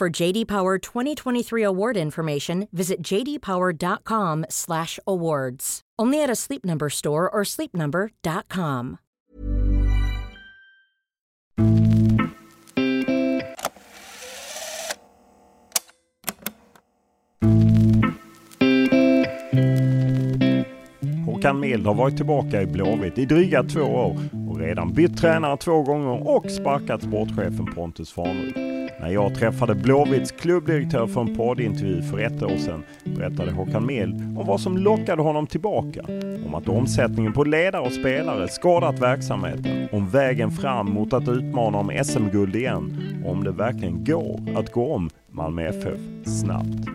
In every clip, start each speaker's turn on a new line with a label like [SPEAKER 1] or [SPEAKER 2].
[SPEAKER 1] For JD Power 2023 award information, visit jdpower.com/awards. Only at a Sleep Number store or sleepnumber.com.
[SPEAKER 2] Håkan Mild har varit tillbaka i Blåvitt i dryga två år och redan bytt tränare två gånger och sparkat sportchefen Pontus Farnerud. När jag träffade Blåvitts klubbdirektör för en poddintervju för ett år sedan berättade Håkan Mild om vad som lockade honom tillbaka. Om att omsättningen på ledare och spelare skadat verksamheten. Om vägen fram mot att utmana om SM-guld igen. Och om det verkligen går att gå om Malmö FF snabbt.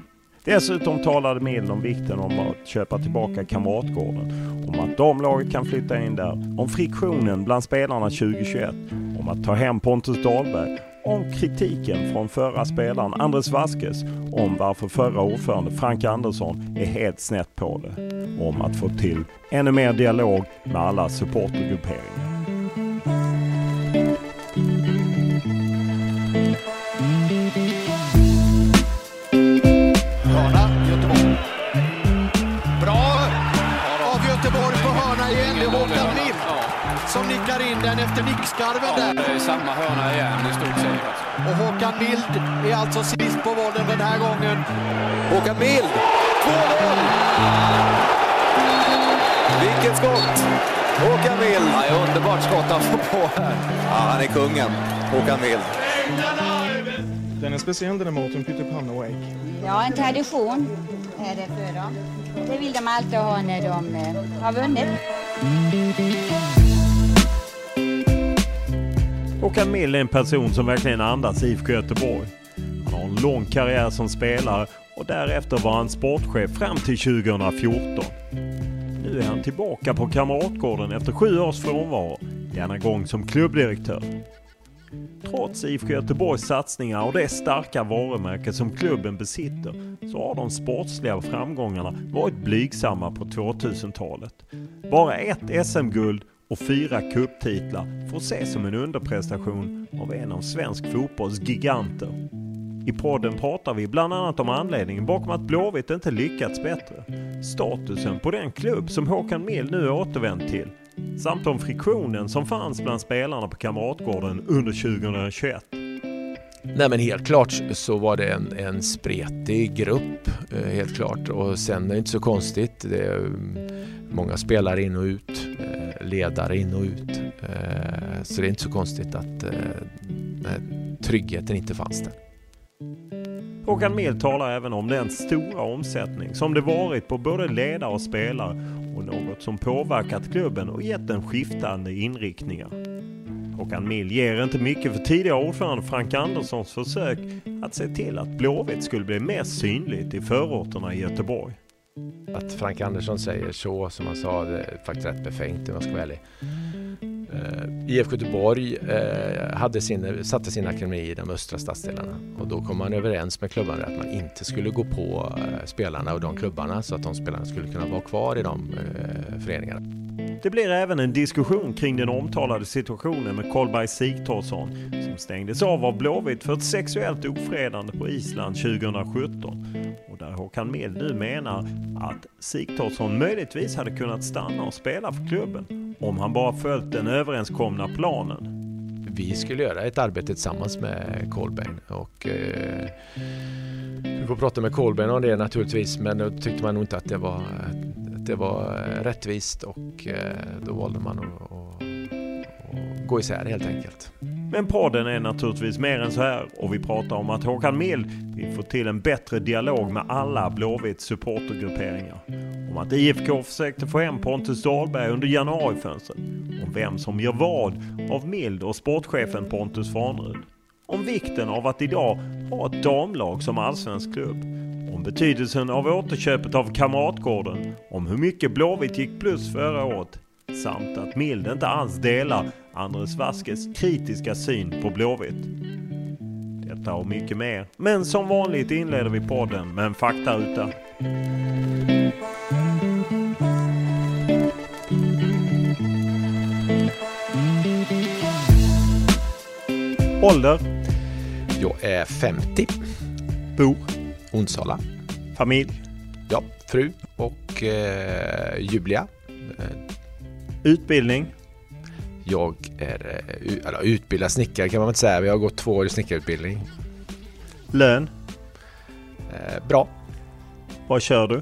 [SPEAKER 2] Dessutom talade Mild om vikten om att köpa tillbaka Kamratgården, om att damlaget kan flytta in där, om friktionen bland spelarna 2021, om att ta hem Pontus Dahlberg, om kritiken från förra spelaren Andres Vasquez, om varför förra ordförande Frank Andersson är helt snett på det, om att få till ännu mer dialog med alla supportergrupperingar.
[SPEAKER 3] Nickar in den efter nickskarven
[SPEAKER 4] Ja,
[SPEAKER 3] där.
[SPEAKER 4] det är samma hörna igen i stort sett.
[SPEAKER 3] Och Håkan Mild är alltså sist på bollen den här gången.
[SPEAKER 5] Håkan Mild! 2-0! Vilket skott! Håkan Mild!
[SPEAKER 4] Ja, underbart skott han får på här.
[SPEAKER 5] Ja, han är kungen, Håkan Mild.
[SPEAKER 6] Den är speciell den här maten, pyttipanna och ägg.
[SPEAKER 7] Ja, en tradition är det för dem. Det vill de alltid ha när de eh, har vunnit.
[SPEAKER 2] Håkan Mild är en person som verkligen andas IFK Göteborg. Han har en lång karriär som spelare och därefter var han sportchef fram till 2014. Nu är han tillbaka på Kamratgården efter sju års frånvaro, denna gång som klubbdirektör. Trots IFK Göteborgs satsningar och det starka varumärke som klubben besitter så har de sportsliga framgångarna varit blygsamma på 2000-talet. Bara ett SM-guld och fyra kupptitlar får ses som en underprestation av en av svensk fotbolls giganter. I podden pratar vi bland annat om anledningen bakom att Blåvitt inte lyckats bättre, statusen på den klubb som Håkan Mild nu återvänt till, samt om friktionen som fanns bland spelarna på Kamratgården under 2021.
[SPEAKER 8] Nej men helt klart så var det en, en spretig grupp, eh, helt klart. Och sen är det inte så konstigt. Det är mm, många spelare in och ut, eh, ledare in och ut. Eh, så det är inte så konstigt att den här tryggheten inte fanns där.
[SPEAKER 2] Håkan Mild talar även om den stora omsättning som det varit på både ledare och spelare och något som påverkat klubben och gett den skiftande inriktningar. Håkan Mild ger inte mycket för tidigare ordförande Frank Anderssons försök att se till att Blåvitt skulle bli mer synligt i förorterna i Göteborg.
[SPEAKER 8] Att Frank Andersson säger så som han sa, det är faktiskt rätt befängt om jag ska vara ärlig. Eh, IFK IF Göteborg eh, hade sin, satte sin akademi i de östra stadsdelarna och då kom man överens med klubbarna att man inte skulle gå på eh, spelarna och de klubbarna så att de spelarna skulle kunna vara kvar i de föreningarna.
[SPEAKER 2] Det blir även en diskussion kring den omtalade situationen med Kolberg Sigthorsson som stängdes av av Blåvitt för ett sexuellt ofredande på Island 2017. Och där Håkan Mild nu menar att Sigthorsson möjligtvis hade kunnat stanna och spela för klubben om han bara följt den överenskomna planen.
[SPEAKER 8] Vi skulle göra ett arbete tillsammans med Kolbeinn och eh, vi får prata med Kolbeinn om det naturligtvis men då tyckte man nog inte att det var det var rättvist och eh, då valde man att, att, att gå isär helt enkelt.
[SPEAKER 2] Men podden är naturligtvis mer än så här och vi pratar om att Håkan Mild vill få till en bättre dialog med alla Blåvitts supportergrupperingar. Om att IFK försökte få hem Pontus Dahlberg under januarifönstret. Vem som gör vad av Mild och sportchefen Pontus Farnerud. Om vikten av att idag ha ett damlag som allsvensk klubb om betydelsen av återköpet av Kamratgården, om hur mycket Blåvitt gick plus förra året samt att Mild inte alls delar Andres Vaskes kritiska syn på Blåvitt. Detta och mycket mer. Men som vanligt inleder vi podden med en faktaruta. Ålder?
[SPEAKER 8] Jag är 50.
[SPEAKER 2] Bor?
[SPEAKER 8] Onsala.
[SPEAKER 2] Familj?
[SPEAKER 8] Ja, fru och eh, Julia.
[SPEAKER 2] Utbildning?
[SPEAKER 8] Jag är eh, eller, utbildad snickare kan man inte säga. Vi har gått två år i snickarutbildning.
[SPEAKER 2] Lön?
[SPEAKER 8] Eh, bra.
[SPEAKER 2] Vad kör du?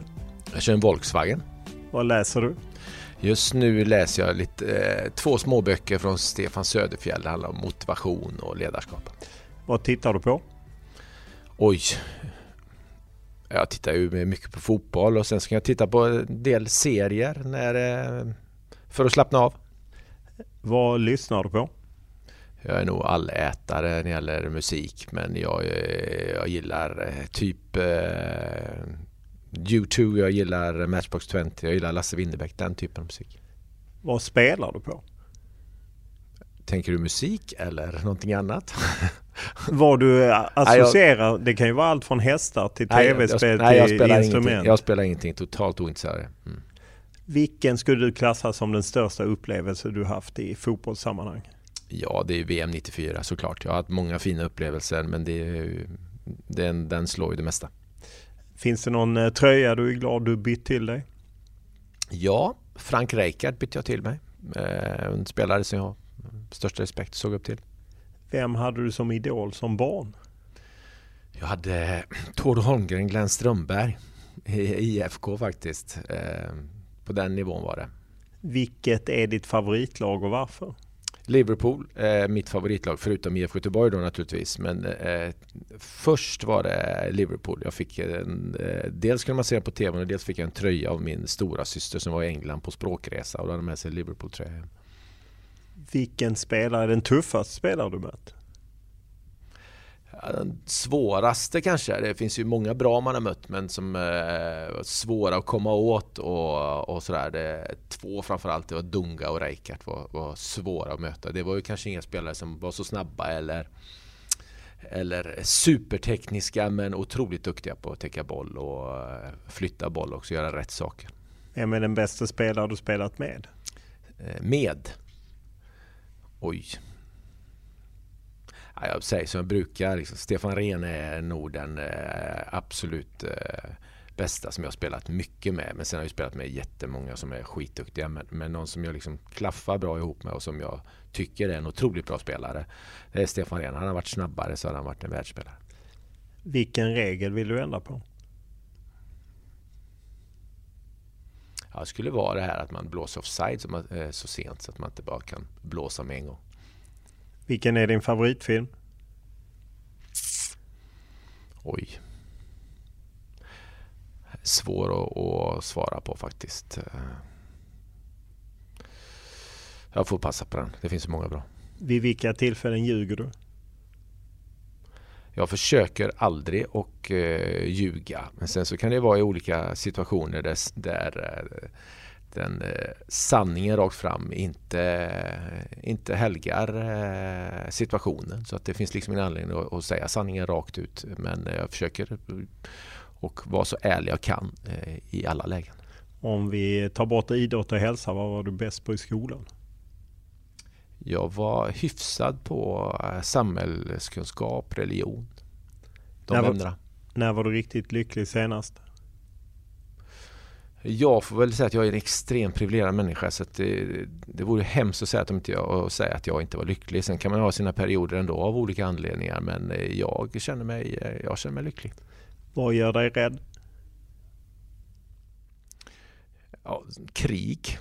[SPEAKER 8] Jag kör en Volkswagen.
[SPEAKER 2] Vad läser du?
[SPEAKER 8] Just nu läser jag lite, eh, två småböcker från Stefan Söderfjell. Det handlar om motivation och ledarskap.
[SPEAKER 2] Vad tittar du på?
[SPEAKER 8] Oj. Jag tittar ju mycket på fotboll och sen ska jag titta på en del serier när, eh, för att slappna av.
[SPEAKER 2] Vad lyssnar du på?
[SPEAKER 8] Jag är nog allätare när det gäller musik men jag, eh, jag gillar eh, typ U2, jag gillar Matchbox 20, jag gillar Lasse Winnerbäck, den typen av musik.
[SPEAKER 2] Vad spelar du på?
[SPEAKER 8] Tänker du musik eller någonting annat?
[SPEAKER 2] Vad du associerar, jag, det kan ju vara allt från hästar till tv-spel till
[SPEAKER 8] jag spelar
[SPEAKER 2] instrument.
[SPEAKER 8] Ingenting, jag spelar ingenting, totalt ointresserad. Mm.
[SPEAKER 2] Vilken skulle du klassa som den största upplevelse du haft i fotbollssammanhang?
[SPEAKER 8] Ja, det är VM 94 såklart. Jag har haft många fina upplevelser men det är, den, den slår ju det mesta.
[SPEAKER 2] Finns det någon eh, tröja du är glad du bytt till dig?
[SPEAKER 8] Ja, Frank Rijkaard bytte jag till mig. Eh, en spelare som jag har största respekt såg upp till.
[SPEAKER 2] Vem hade du som idol som barn?
[SPEAKER 8] Jag hade Tord Holmgren, Glenn Strömberg i IFK faktiskt. Eh, på den nivån var det.
[SPEAKER 2] Vilket är ditt favoritlag och varför?
[SPEAKER 8] Liverpool, eh, mitt favoritlag förutom IFK Göteborg då naturligtvis. Men eh, först var det Liverpool. Jag fick en, eh, dels kunde man se den på tv och dels fick jag en tröja av min stora syster som var i England på språkresa och då hade med sig Liverpool-tröja.
[SPEAKER 2] Vilken spelare är den tuffaste spelare du mött?
[SPEAKER 8] Den svåraste kanske. Det finns ju många bra man har mött men som är eh, svåra att komma åt och, och sådär. Det, två framförallt, det var Dunga och Reikart var, var svåra att möta. Det var ju kanske inga spelare som var så snabba eller eller supertekniska men otroligt duktiga på att täcka boll och eh, flytta boll och göra rätt saker.
[SPEAKER 2] Vem är den bästa spelare du spelat med?
[SPEAKER 8] Eh, med? Oj, Ja, jag säger som jag brukar, liksom, Stefan Rehn är nog den eh, absolut eh, bästa som jag har spelat mycket med. Men sen har jag spelat med jättemånga som är skitduktiga. Men, men någon som jag liksom klaffar bra ihop med och som jag tycker är en otroligt bra spelare. Det är Stefan Rehn. Han har varit snabbare så har han varit en världsspelare.
[SPEAKER 2] Vilken regel vill du ändra på?
[SPEAKER 8] Ja, det skulle vara det här att man blåser offside så, man, eh, så sent så att man inte bara kan blåsa med en gång.
[SPEAKER 2] Vilken är din favoritfilm?
[SPEAKER 8] Oj. Svår att, att, svara på faktiskt. Jag får passa på den. Det finns så många bra.
[SPEAKER 2] Vid vilka tillfällen ljuger du?
[SPEAKER 8] Jag försöker aldrig att uh, ljuga. Men sen så kan det vara i olika situationer där, där, den eh, sanningen rakt fram inte, inte helgar eh, situationen. Så att det finns liksom ingen anledning att, säga sanningen rakt ut. Men jag försöker och vara så ärlig jag kan eh, i alla lägen.
[SPEAKER 2] Om vi tar bort idrott och hälsa, vad var du bäst på i skolan?
[SPEAKER 8] Jag var hyfsad på eh, samhällskunskap, religion. De
[SPEAKER 2] när,
[SPEAKER 8] ämnena.
[SPEAKER 2] Var, när var du riktigt lycklig senast?
[SPEAKER 8] Jag får väl säga att jag är en extremt privilegierad människa så det, det vore hemskt att säga att, inte jag, säga att jag inte var lycklig. Sen kan man ha sina perioder ändå av olika anledningar men eh, jag känner mig, eh, jag känner mig lycklig.
[SPEAKER 2] Vad gör dig rädd?
[SPEAKER 8] Ja, krig.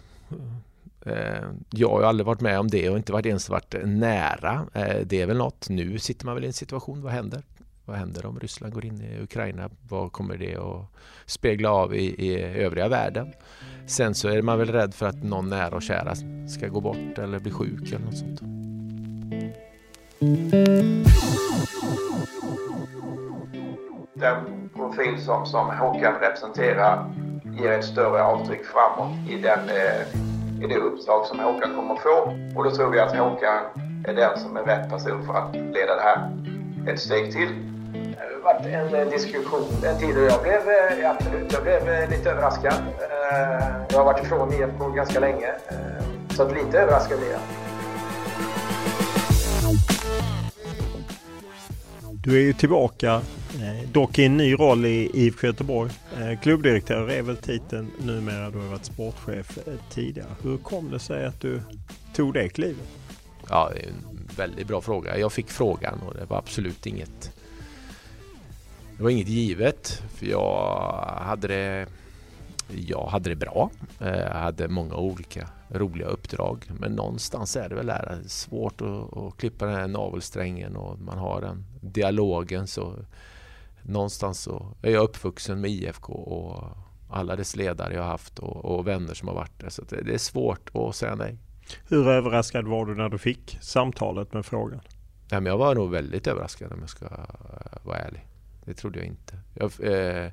[SPEAKER 8] Eh, jag har aldrig varit med om det och inte varit ens varit nära. Det är väl något. Nu sitter man väl i en situation, vad händer? Vad händer om Ryssland går in i Ukraina? Vad kommer det att spegla av i, i övriga världen? Sen så är man väl rädd för att någon nära och kära ska gå bort eller bli sjuk eller något sånt.
[SPEAKER 9] Den profil som, som Håkan representerar ger ett större avtryck framåt i, den, eh, i det uppdrag som Håkan kommer att få. Och då tror vi att Håkan är den som är rätt person för att leda det här ett steg till varit en diskussion en tid och jag blev eh, absolut, jag blev eh, lite överraskad. Eh, jag har varit ifrån IFK ganska länge, så att lite överraskad blev jag.
[SPEAKER 2] Du är ju tillbaka, dock i en ny roll i IFK Göteborg. Klubbdirektör är väl titeln numera, du har varit sportchef tidigare. Hur kom det sig att du tog det klivet?
[SPEAKER 8] Ja, det är en väldigt bra fråga. Jag fick frågan och det var absolut inget det var inget givet för jag hade det, jag hade det bra. Eh, jag hade många olika roliga uppdrag men någonstans är det väl där svårt att, att klippa den här navelsträngen och man har den dialogen så någonstans så är jag uppvuxen med IFK och alla dess ledare jag har haft och, och vänner som har varit där så det, det är svårt att säga nej.
[SPEAKER 2] Hur överraskad var du när du fick samtalet med frågan?
[SPEAKER 8] Men jag var nog väldigt överraskad om jag ska vara ärlig. Det trodde jag inte. Jag eh,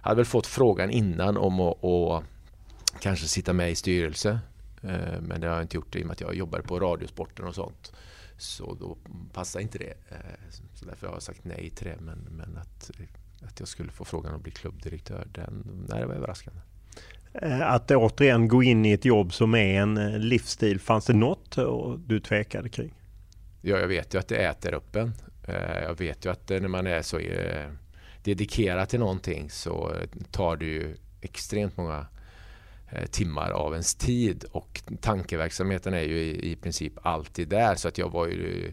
[SPEAKER 8] hade väl fått frågan innan om att, att kanske sitta med i styrelse. Eh, men det har jag inte gjort i och med att jag jobbar på Radiosporten och sånt. Så då passar inte det. Eh, så därför har jag sagt nej till det. Men, men att, att jag skulle få frågan att bli klubbdirektör, den, nej, det var överraskande.
[SPEAKER 2] Eh, att återigen gå in i ett jobb som är en eh, livsstil, fanns det något du tvekade kring?
[SPEAKER 8] Ja, jag vet ju att det äter upp en. Eh, jag vet ju att eh, när man är så eh, dedikerad till någonting så tar det ju extremt många timmar av ens tid och tankeverksamheten är ju i, princip alltid där så att jag var ju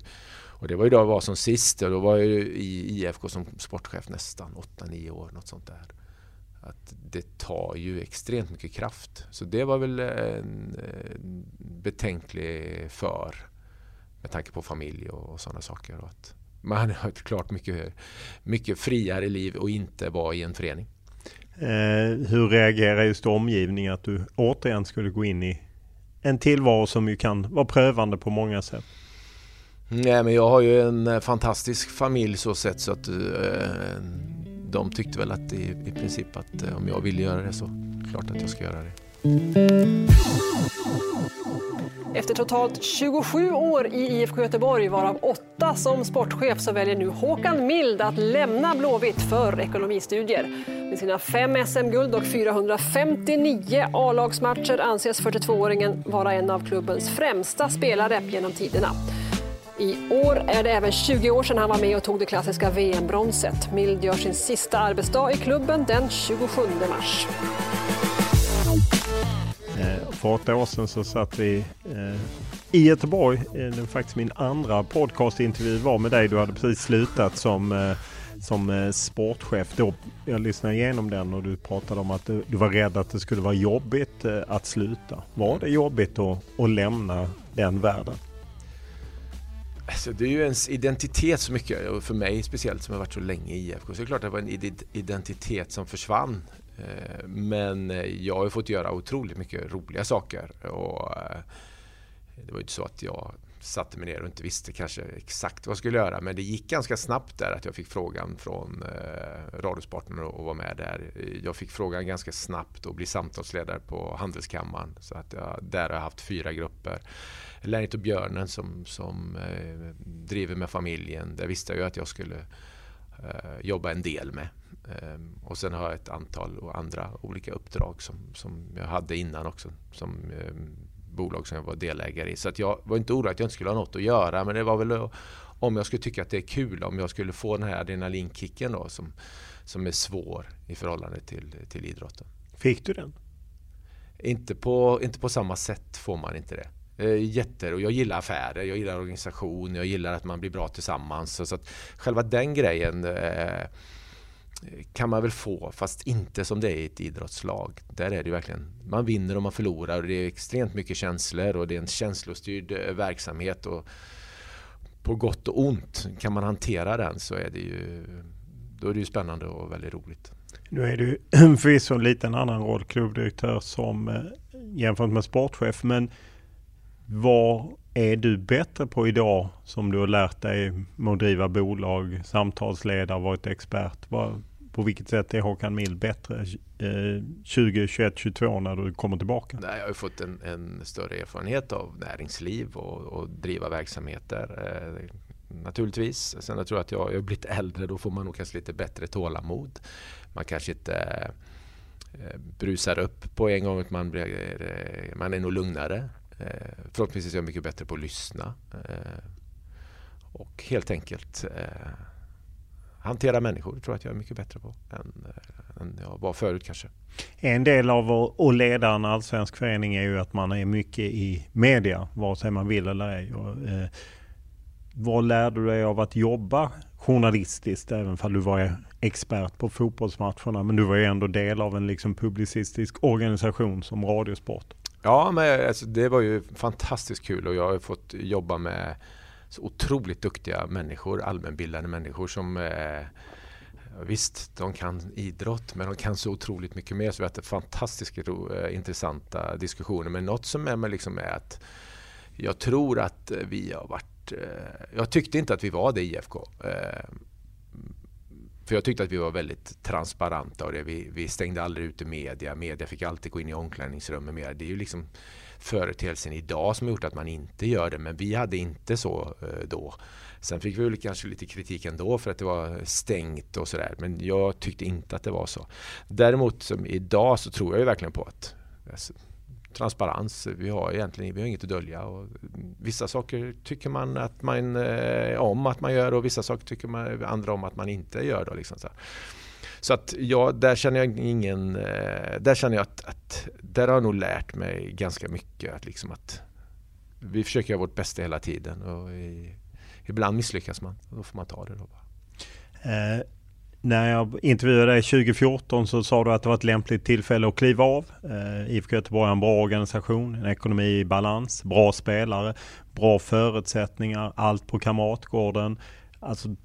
[SPEAKER 8] och det var ju då jag var som sist och då var jag i IFK som sportchef nästan 8-9 år något sånt där. Att det tar ju extremt mycket kraft. Så det var väl en, en betänklig för med tanke på familj och, och sådana saker. Och att, man har ett klart mycket, mycket friare liv och inte vara i en förening.
[SPEAKER 2] Eh, hur reagerar just omgivningen att du återigen skulle gå in i en tillvaro som ju kan vara prövande på många sätt?
[SPEAKER 8] Nej men jag har ju en eh, fantastisk familj så sett så att eh, de tyckte väl att i, i princip att eh, om jag ville göra det så klart att jag ska göra det.
[SPEAKER 10] Efter totalt 27 år i IFK Göteborg, varav åtta som sportchef, så väljer nu Håkan Mild att lämna Blåvitt för ekonomistudier. Med sina fem SM-guld och 459 A-lagsmatcher anses 42-åringen vara en av klubbens främsta spelare genom tiderna. I år är det även 20 år sedan han var med och tog det klassiska VM-bronset. Mild gör sin sista arbetsdag i klubben den 27 mars.
[SPEAKER 2] Eh, för åtta år sedan så satt vi eh, i Göteborg. Eh, det var faktiskt min andra podcastintervju var med dig. Du hade precis slutat som, som sportchef. Då, jag lyssnade igenom den och du pratade om att du, var rädd att det skulle vara jobbigt att sluta. Var det jobbigt att, att lämna den världen?
[SPEAKER 8] Alltså det är ju ens identitet så mycket och för mig speciellt som har varit så länge i IFK. Så det är klart att det var en identitet som försvann Eh, men eh, jag har fått göra otroligt mycket roliga saker. Och eh, det var ju inte så att jag satte mig ner och inte visste kanske exakt vad jag skulle göra. Men det gick ganska snabbt där att jag fick frågan från eh, att och, var med där. Jag fick frågan ganska snabbt att bli samtalsledare på Handelskammaren. Så att jag, där har jag haft fyra grupper. Lennart och Björnen som, som eh, driver med familjen. Där visste jag ju att jag skulle eh, jobba en del med. Eh, och sen har jag ett antal andra olika uppdrag som, som jag hade innan också. Som eh, bolag som jag var delägare i. Så att jag var inte orolig att jag inte skulle ha något att göra. Men det var väl om jag skulle tycka att det är kul, om jag skulle få den här adrenalinkicken då som, som är svår i förhållande till, till idrotten.
[SPEAKER 2] Fick du den?
[SPEAKER 8] Inte på, inte på samma sätt får man inte det. Jätter och jag gillar affärer, jag gillar organisation, jag gillar att man blir bra tillsammans. Så, så att själva den grejen eh, kan man väl få, fast inte som det är i ett idrottslag. Där är det verkligen, man vinner och man förlorar och det är extremt mycket känslor och det är en känslostyrd eh, verksamhet. Och på gott och ont, kan man hantera den så är det ju, då är det ju spännande och väldigt roligt.
[SPEAKER 2] Nu är du förvisso en liten annan roll, klubbdirektör som eh, jämfört med sportchef, men vad är du bättre på idag som du har lärt dig med att driva bolag, samtalsledare, varit expert? På vilket sätt är Håkan Mild bättre eh, 2021, 2022 när du kommer tillbaka?
[SPEAKER 8] Nej, jag har fått en, en, större erfarenhet av näringsliv och, och driva verksamheter. Eh, naturligtvis. Sen jag tror att jag, jag har blivit äldre, då får man nog kanske lite bättre tålamod. Man kanske inte eh, eh brusar upp på en gång, man, blir, eh, man är nog lugnare. Eh, förhoppningsvis är jag mycket bättre på att lyssna. Eh, och helt enkelt eh, hantera människor tror jag att jag är mycket bättre på än, eh, än jag var förut kanske.
[SPEAKER 2] En del av att leda en allsvensk förening är ju att man är mycket i media, vare sig man vill eller ej. Och, eh, vad lärde du dig av att jobba journalistiskt, även om du var expert på fotbollsmatcherna? Men du var ju ändå del av en liksom publicistisk organisation som Radiosport.
[SPEAKER 8] Ja, men alltså, det var ju fantastiskt kul och jag har fått jobba med så otroligt duktiga människor, allmänbildade människor som eh, Visst, de kan idrott men de kan så otroligt mycket mer. Så vi har haft fantastiskt eh, intressanta diskussioner. Men något som är med liksom är att jag tror att vi har varit... Eh, jag tyckte inte att vi var det i IFK. Eh, för jag tyckte att vi var väldigt transparenta och det, vi, vi stängde aldrig ute media. Media fick alltid gå in i omklädningsrummet. Med. Det är ju liksom företeelsen idag som har gjort att man inte gör det. Men vi hade inte så eh, då. Sen fick vi väl kanske lite kritik ändå för att det var stängt och sådär. Men jag tyckte inte att det var så. Däremot som idag så tror jag ju verkligen på att alltså, transparens. Vi har egentligen vi har inget att dölja. Och vissa saker tycker man att man eh, om att man gör och vissa saker tycker man andra om att man inte gör. Då, liksom så, så att ja, där känner jag ingen... Eh, där känner jag att, att, där har jag nog lärt mig ganska mycket. Att liksom att vi försöker göra vårt bästa hela tiden och i, ibland misslyckas man. Då får man ta det. Då
[SPEAKER 2] bara. Eh, när jag intervjuade dig 2014 så sa du att det var ett lämpligt tillfälle att kliva av. Eh, IFK Göteborg är en bra organisation, en ekonomi i balans, bra spelare, bra förutsättningar, allt på Kamratgården. Alltså,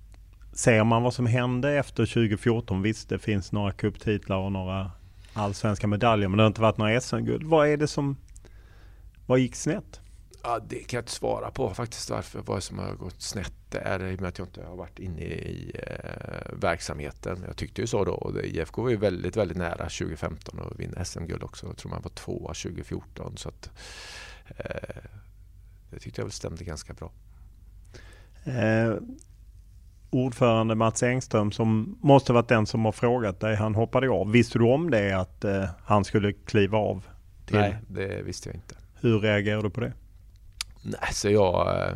[SPEAKER 2] ser man vad som hände efter 2014, visst det finns några cuptitlar och några allsvenska medaljer men det har inte varit några SM-guld. Vad är det som, vad gick snett?
[SPEAKER 8] Ja, det kan jag inte svara på faktiskt varför, vad som har gått snett där i och med att jag inte har varit inne i eh, verksamheten. Jag tyckte ju så då och IFK var ju väldigt, väldigt nära 2015 att vinna SM-guld också. Jag tror man var tvåa 2014 så att eh, det tyckte jag väl stämde ganska bra.
[SPEAKER 2] Eh, ordförande Mats Engström som måste varit den som har frågat dig. Han hoppade av. Visste du om det att eh, han skulle kliva av?
[SPEAKER 8] Till? Nej, det visste jag inte.
[SPEAKER 2] Hur reagerar du på det?
[SPEAKER 8] Nej, så jag... Eh,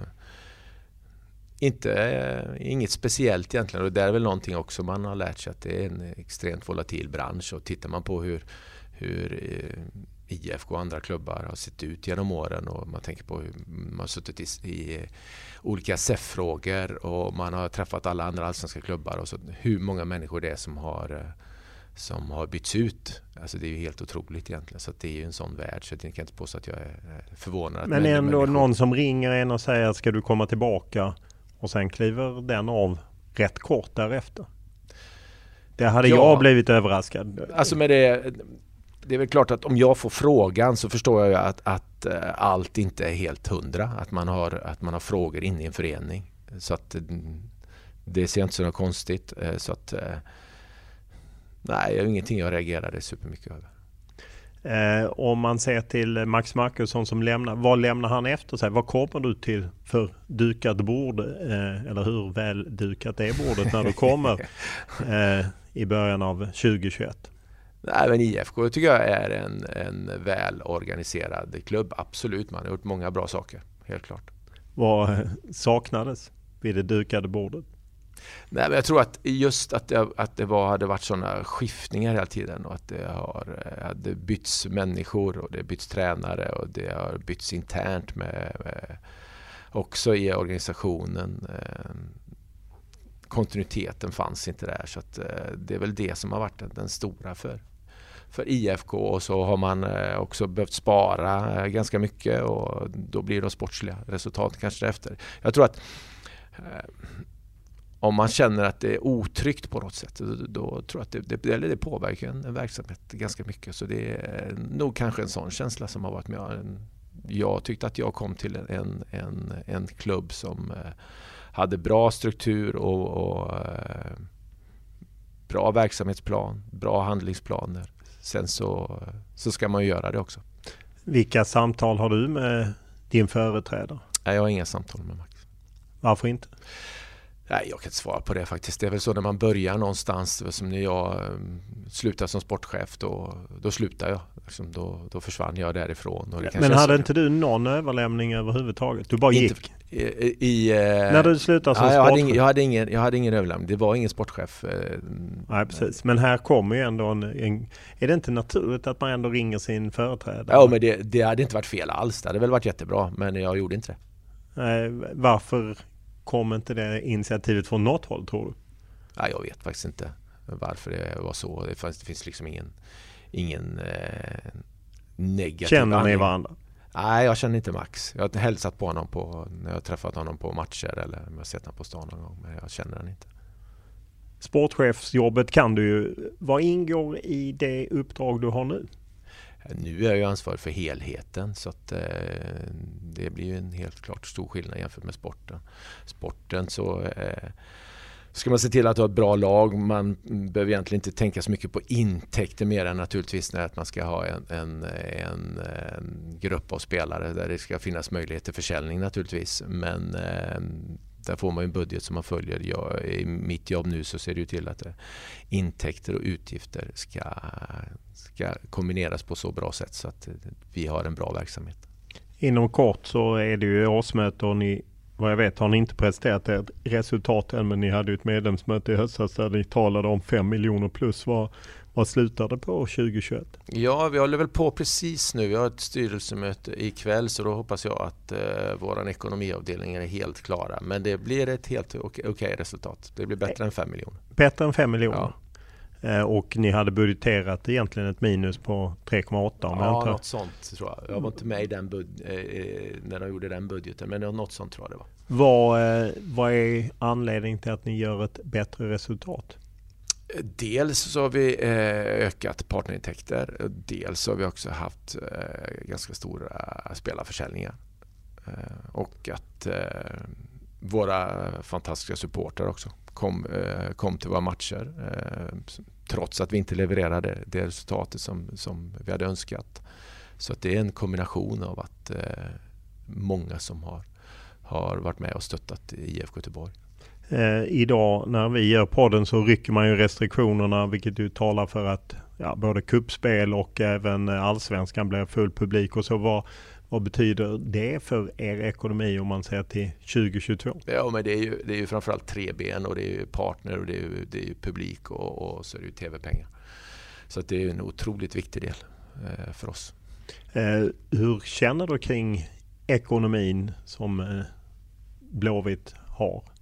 [SPEAKER 8] inte, eh, inget speciellt egentligen. Och det är väl någonting också man har lärt sig att det är en extremt volatil bransch. Och tittar man på hur, hur eh, IFK och andra klubbar har sett ut genom åren och man tänker på hur man har suttit i, i olika SEF-frågor och man har träffat alla andra allsvenska klubbar och så hur många människor det är som har som har bytts ut. Alltså det är ju helt otroligt egentligen. Så det är ju en sån värld så jag kan inte påstå att jag är förvånad.
[SPEAKER 2] Men ändå människor... någon som ringer en och säger ska du komma tillbaka och sen kliver den av rätt kort därefter. Det hade ja. jag blivit överraskad.
[SPEAKER 8] Alltså med det det är väl klart att om jag får frågan så förstår jag att, att eh, allt inte är helt hundra. Att man har, att man har frågor inne i en förening. Så att det ser jag inte något konstigt. Så att, nej, det är ingenting jag reagerade supermycket över.
[SPEAKER 2] Eh, om man ser till Max Markusson som lämnar, vad lämnar han efter sig? Vad kommer du till för dukat bord? Eh, eller hur väl dukat är bordet när du kommer eh, i början av 2021?
[SPEAKER 8] Nej, men IFK tycker jag är en, en välorganiserad klubb. Absolut, man har gjort många bra saker, helt klart.
[SPEAKER 2] Vad saknades vid det dukade bordet?
[SPEAKER 8] Nej, men jag tror att just att det, att det var, hade varit sådana skiftningar hela tiden och att det har eh, hade bytts människor och det har bytts tränare och det har bytts internt med, med också i organisationen. Ehm, kontinuiteten fanns inte där så att eh, det är väl det som har varit den stora för, för IFK och så har man eh, också behövt spara ganska mycket och då blir de sportsliga resultaten kanske efter. Jag tror att om man känner att det är otryggt på något sätt, då, då tror jag att det, det, eller det påverkar en, en, verksamhet ganska mycket. Så det är nog kanske en sån känsla som har varit med. Jag tyckte att jag kom till en, en, en klubb som eh, hade bra struktur och, och eh, bra verksamhetsplan, bra handlingsplaner. Sen så, så ska man göra det också.
[SPEAKER 2] Vilka samtal har du med din företrädare?
[SPEAKER 8] Nej, jag har inga samtal med Max.
[SPEAKER 2] Varför inte?
[SPEAKER 8] Nej, jag kan inte svara på det faktiskt. Det är väl så när man börjar någonstans. Som när jag ehm, slutade som sportchef, då, då slutade jag. Liksom, då, då försvann jag därifrån.
[SPEAKER 2] Men hade inte du någon överlämning överhuvudtaget? Du bara
[SPEAKER 8] inte,
[SPEAKER 2] gick?
[SPEAKER 8] I, i,
[SPEAKER 2] eh, när du slutade som
[SPEAKER 8] ja,
[SPEAKER 2] jag
[SPEAKER 8] sportchef? Hade ingen, jag, hade ingen, jag hade ingen överlämning. Det var ingen sportchef. Eh,
[SPEAKER 2] Nej, precis. Men här kommer ju ändå en, en, Är det inte naturligt att man ändå ringer sin företrädare?
[SPEAKER 8] Ja, men det, det hade inte varit fel alls. Det hade väl varit jättebra, men jag gjorde inte det.
[SPEAKER 2] Nej, varför Kom inte det initiativet från något håll tror du?
[SPEAKER 8] Ja, jag vet faktiskt inte varför det var så. Det, fanns, det finns liksom ingen, ingen eh, negativ
[SPEAKER 2] Känner ni varandra?
[SPEAKER 8] Nej, jag känner inte Max. Jag har hälsat på honom på, när jag har träffat honom på matcher eller jag har sett honom på stan någon gång. Men jag känner honom inte.
[SPEAKER 2] Sportchefsjobbet kan du ju. Vad ingår i det uppdrag du har nu?
[SPEAKER 8] Nu är jag ju ansvarig för helheten så att eh, det blir ju en helt klart stor skillnad jämfört med sporten. Sporten så eh, ska man se till att ha ett bra lag. Man behöver egentligen inte tänka så mycket på intäkter mer än naturligtvis när att man ska ha en, en, en, en grupp av spelare där det ska finnas möjlighet till försäljning naturligtvis. Men eh, där får man en budget som man följer. Jag, I mitt jobb nu så ser det till att eh, intäkter och utgifter ska, ska kombineras på så bra sätt så att eh, vi har en bra verksamhet.
[SPEAKER 2] Inom kort så är det ju årsmöte och ni, vad jag vet har ni inte presterat ett resultat än men ni hade ju ett medlemsmöte i höstas där ni talade om 5 miljoner plus. Vad, vad slutar det på 2021?
[SPEAKER 8] Ja, vi håller väl på precis nu. Vi har ett styrelsemöte ikväll så då hoppas jag att eh, vår ekonomiavdelning är helt klara. Men det blir ett helt okej okay resultat. Det blir bättre än 5 miljoner.
[SPEAKER 2] Bättre än 5 miljoner? Ja. Eh, och ni hade budgeterat egentligen ett minus på 3,8
[SPEAKER 8] om Ja, inte... något sånt tror jag. Jag var inte med i den bud eh, eh, när de gjorde den budgeten, men något sånt tror jag det var.
[SPEAKER 2] Vad, vad är anledningen till att ni gör ett bättre resultat?
[SPEAKER 8] Dels så har vi eh, ökat partnerintäkter. Dels så har vi också haft eh, ganska stora spelarförsäljningar. Eh, och att våra fantastiska supportrar också kom, kom till våra matcher trots att vi inte levererade det resultatet som, som vi hade önskat. Så att det är en kombination av att många som har, har varit med och stöttat IFK Göteborg.
[SPEAKER 2] Eh, idag när vi gör podden så rycker man ju restriktionerna vilket ju talar för att ja, både kuppspel och även allsvenskan blir full publik och så. Vad, vad betyder det för er ekonomi om man ser till 2022?
[SPEAKER 8] Ja, men det är ju, det är ju framförallt tre ben och det är ju partner och det är ju, det är publik och, och, så är det ju tv-pengar. Så det är en otroligt viktig del eh, för oss.
[SPEAKER 2] Eh, hur känner du kring ekonomin som eh, Blåvitt har?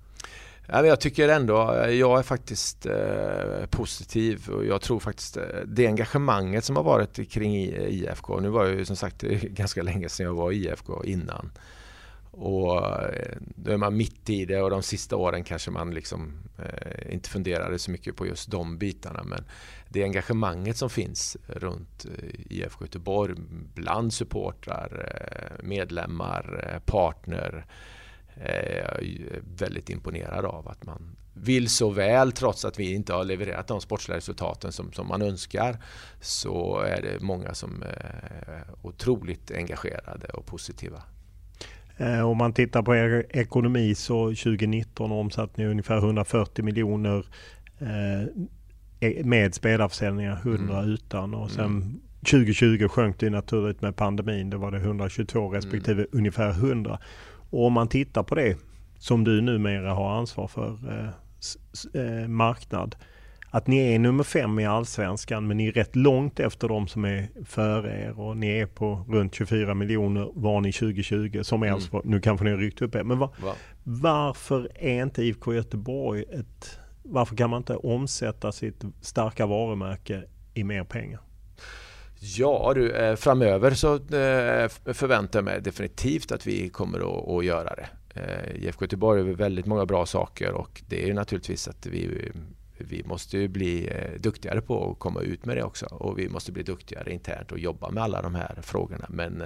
[SPEAKER 8] Ja, jag tycker ändå, eh, jag är faktiskt eh, positiv och jag tror faktiskt eh, det engagemanget som har varit kring IFK. Nu var jag ju som sagt eh, ganska länge sedan jag var i IFK innan. Och då är man mitt i det och de sista åren kanske man liksom eh, inte funderade så mycket på just de bitarna. Men det engagemanget som finns runt IFK Göteborg bland supportrar, medlemmar, partner är jag väldigt imponerad av att man vill så väl trots att vi inte har levererat de sportsliga resultaten som, som man önskar så är det många som är otroligt engagerade och positiva.
[SPEAKER 2] Eh, om man tittar på er ekonomi så 2019 omsatte ni ungefär 140 miljoner eh, e- med spelarförsäljningar, 100 mm. utan. Och sen mm. 2020 sjönk det naturligt med pandemin. Då var det 122 respektive mm. ungefär 100. Och om man tittar på det som du numera har ansvar för, eh, marknad att ni är nummer fem i allsvenskan men ni är rätt långt efter de som är före er och ni är på runt 24 miljoner var ni 2020 som mm. Elfsborg. Nu kanske ni har ryckt upp er. Men var, Va? varför är inte IFK Göteborg ett... Varför kan man inte omsätta sitt starka varumärke i mer pengar?
[SPEAKER 8] Ja du, eh, framöver så eh, förväntar jag mig definitivt att vi kommer att göra det. Eh, IFK Göteborg gör väldigt många bra saker och det är naturligtvis att vi vi måste bli duktigare på att komma ut med det också och vi måste bli duktigare internt och jobba med alla de här frågorna. Men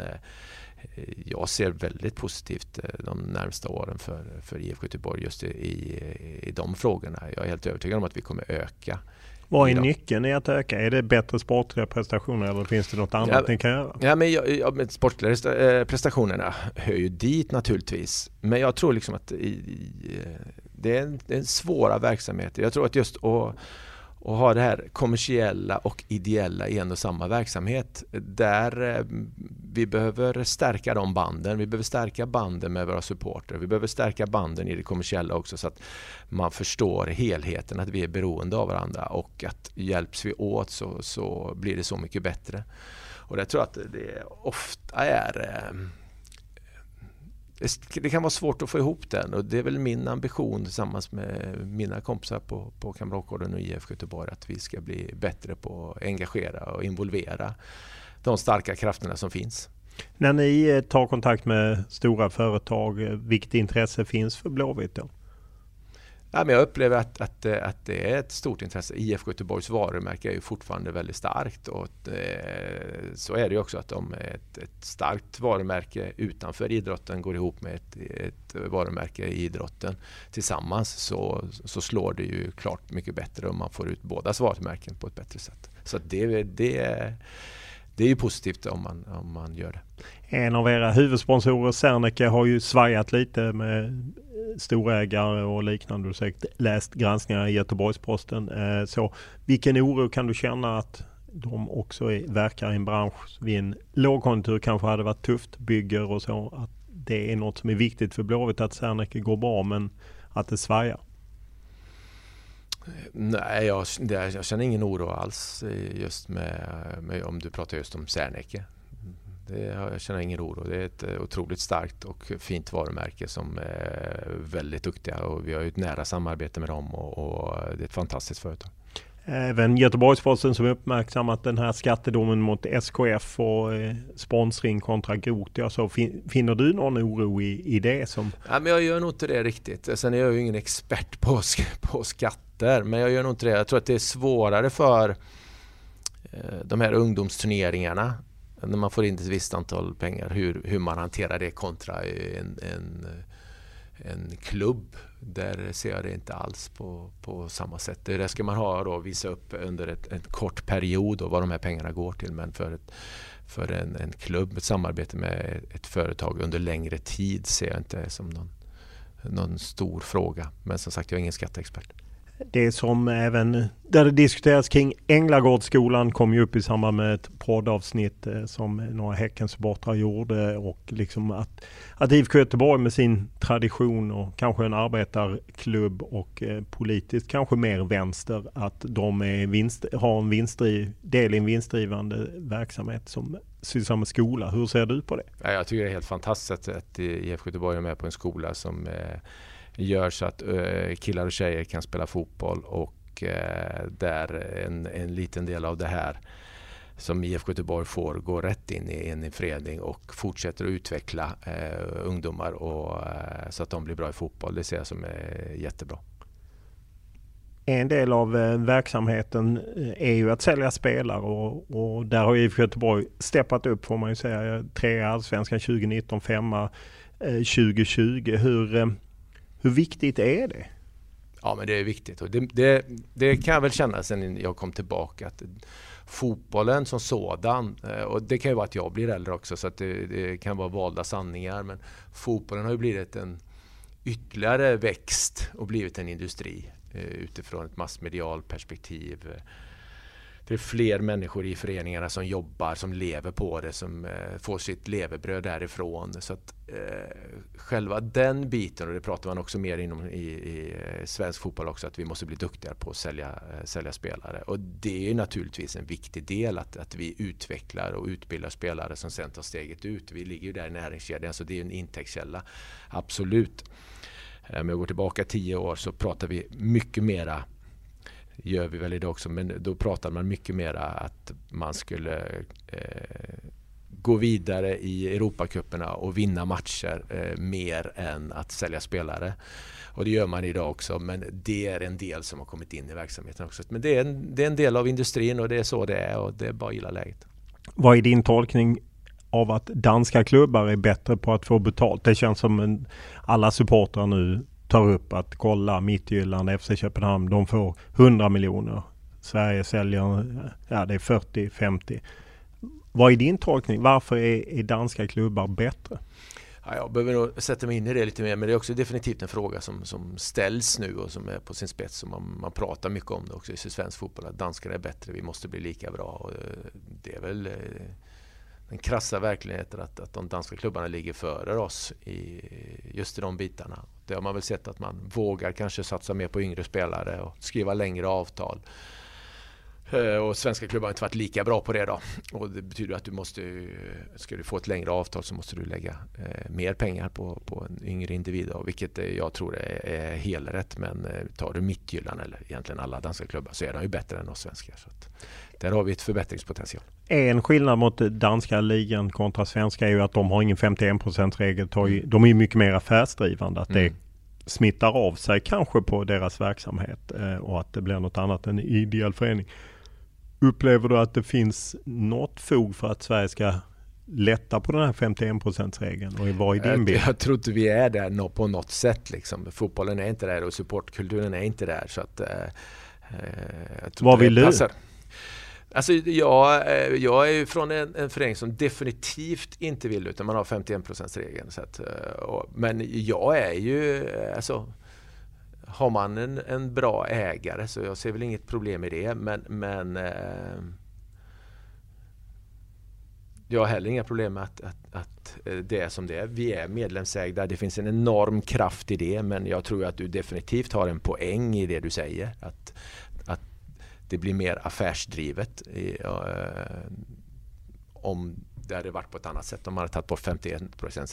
[SPEAKER 8] jag ser väldigt positivt de närmsta åren för, för IFK Göteborg just i, i, i de frågorna. Jag är helt övertygad om att vi kommer öka
[SPEAKER 2] vad är nyckeln i att öka? Är det bättre sportliga prestationer eller finns det något annat ja, ni kan göra?
[SPEAKER 8] Ja, men ja, men sportliga prestationerna hör ju dit naturligtvis. Men jag tror liksom att i, i, det är en, en svåra verksamheter. Jag tror att just att, och ha det här kommersiella och ideella i en och samma verksamhet. Där eh, vi behöver stärka de banden. Vi behöver stärka banden med våra supporter. Vi behöver stärka banden i det kommersiella också så att man förstår helheten, att vi är beroende av varandra och att hjälps vi åt så, så blir det så mycket bättre. Och jag tror att det ofta är eh, det kan vara svårt att få ihop den och det är väl min ambition tillsammans med mina kompisar på, på Kamratgården och IF Göteborg att vi ska bli bättre på att engagera och involvera de starka krafterna som finns.
[SPEAKER 2] När ni eh, tar kontakt med stora företag, eh, vilket intresse finns för Blåvitt då?
[SPEAKER 8] Ja, men jag upplever att, att, eh, att det är ett stort intresse. IFK Göteborgs varumärke är ju fortfarande väldigt starkt och eh, så är det ju också att om ett, ett starkt varumärke utanför idrotten går ihop med ett, ett varumärke i idrotten tillsammans så, så slår det ju klart mycket bättre om man får ut bådas varumärken på ett bättre sätt. Så det, det, det är ju positivt om man, om man gör det.
[SPEAKER 2] En av era huvudsponsorer, Serneke, har ju svajat lite med storägare och liknande. Du har säkert läst granskningar i Göteborgsposten. Eh, så vilken oro kan du känna att de också är, verkar i en bransch vid en lågkonjunktur kanske hade varit tufft, bygger och så. Att det är något som är viktigt för Blåvitt att Serneke går bra men att det svajar.
[SPEAKER 8] Nej, jag, jag, känner ingen oro alls eh, just med, med om du pratar just om Serneke. Det, jag känner ingen oro. Det är ett eh, otroligt starkt och fint varumärke som är väldigt duktiga och vi har ett nära samarbete med dem och, och det är ett fantastiskt företag.
[SPEAKER 2] Även Göteborgsposten som uppmärksammat den här skattedomen mot SKF och eh, sponsring kontra Gotia. Så fin, finner du någon oro i, i det? Som...
[SPEAKER 8] Ja, men jag gör nog inte det riktigt. Sen är jag ju ingen expert på, på skatter, men jag gör nog inte det. Jag tror att det är svårare för eh, de här ungdomsturneringarna när man får in ett visst antal pengar, hur, hur man hanterar det kontra en, en, en klubb. Där ser jag det inte alls på, på samma sätt. Det ska man ha då, visa upp under ett, en kort period och vad de här pengarna går till. Men för, ett, för en, en klubb, ett samarbete med ett företag under längre tid ser jag inte som någon, någon stor fråga. Men som sagt, jag är ingen skatteexpert.
[SPEAKER 2] Det som även där det diskuteras kring Änglagårdsskolan kom ju upp i samband med ett poddavsnitt eh, som några Häckensupportrar gjorde och liksom att, att IFK Göteborg med sin tradition och kanske en arbetarklubb och eh, politiskt kanske mer vänster att de är vinst, har en vinstdriv, del i en vinstdrivande verksamhet som sysslar med skola. Hur ser du på det?
[SPEAKER 8] Jag tycker det är helt fantastiskt att IFK Göteborg är med på en skola som eh, gör så att eh, killar och tjejer kan spela fotboll och eh, där en, en liten del av det här som IFK Göteborg får går rätt in i en förening och fortsätter att utveckla eh, ungdomar och, så att de blir bra i fotboll. Det ser jag som är jättebra.
[SPEAKER 2] En del av verksamheten är ju att sälja spelare och, och där har IFK Göteborg steppat upp får man ju säga. Trea allsvenskan 2019, femma 2020. Hur, hur viktigt är det?
[SPEAKER 8] Ja men det är viktigt och det, det, det kan jag väl känna sen jag kom tillbaka. Att fotbollen som sådan, eh, och det kan ju vara att jag blir äldre också så att det, det kan vara valda sanningar men fotbollen har ju blivit en ytterligare växt och blivit en industri. Eh, utifrån ett massmedialt perspektiv. Eh, det är fler människor i föreningarna som jobbar, som lever på det, som eh, får sitt levebröd därifrån. Så att eh, själva den biten, och det pratar man också mer inom i, i eh, svensk fotboll också, att vi måste bli duktigare på att sälja, eh, sälja spelare. Och det är naturligtvis en viktig del att, att vi utvecklar och utbildar spelare som sen tar steget ut. Vi ligger ju där i näringskedjan, så det är en intäktskälla. Absolut. Eh, om jag går tillbaka tio år så pratar vi mycket mera gör vi väl idag också, men då pratade man mycket mera att man skulle eh, gå vidare i Europacuperna och vinna matcher eh, mer än att sälja spelare. Och det gör man idag också, men det är en del som har kommit in i verksamheten också. Men det är en, det är en del av industrin och det är så det är och det är bara att gilla läget.
[SPEAKER 2] Vad är din tolkning av att danska klubbar är bättre på att få betalt. Det känns som en, alla supportrar nu tar upp att kolla Mittjylland, FC Köpenhamn, de får 100 miljoner. Sverige säljer, ja det är 40-50. Vad är din tolkning? Varför är, är danska klubbar bättre?
[SPEAKER 8] Ja, jag behöver nog sätta mig in i det lite mer men det är också definitivt en fråga som, som ställs nu och som är på sin spets och man, man pratar mycket om det också i svensk fotboll att danskarna är bättre, vi måste bli lika bra. Och eh, det är väl eh, den krassa verkligheten att, att de danska klubbarna ligger före oss i just i de bitarna. Det har man väl sett att man vågar kanske satsa mer på yngre spelare och skriva längre avtal. Eh, och svenska klubbar har inte varit lika bra på det då. Och det betyder att du måste, ska du få ett längre avtal så måste du lägga eh, mer pengar på, på en yngre individ. Då, vilket eh, jag tror är, är helrätt. Men tar du Midtjylland eller egentligen alla danska klubbar så är de ju bättre än oss svenskar. Så att, där har vi ett förbättringspotential.
[SPEAKER 2] En skillnad mot danska ligan kontra svenska är ju att de har ingen 51% regel. De är ju mycket mer affärsdrivande. Att mm. det smittar av sig kanske på deras verksamhet eh, och att det blir något annat än ideell förening. Upplever du att det finns något fog för att Sverige ska lätta på den här 51 regeln och vad är din bild?
[SPEAKER 8] Jag, jag tror inte vi är där på något sätt. Liksom. Fotbollen är inte där och supportkulturen är inte där. Så att, eh,
[SPEAKER 2] eh vad vill du?
[SPEAKER 8] Alltså jag, eh, jag är ju från en, en förening som definitivt inte vill utan man har 51 regeln. Eh, men jag är ju, eh, alltså har man en, en bra ägare så jag ser väl inget problem i det. Men, men eh, jag har heller inga problem med att, att, att, det är som det är. Vi är medlemsägda, det finns en enorm kraft i det men jag tror att du definitivt har en poäng i det du säger. Att, det blir mer affärsdrivet. I, uh, om det hade varit på ett annat sätt om man hade tagit bort 51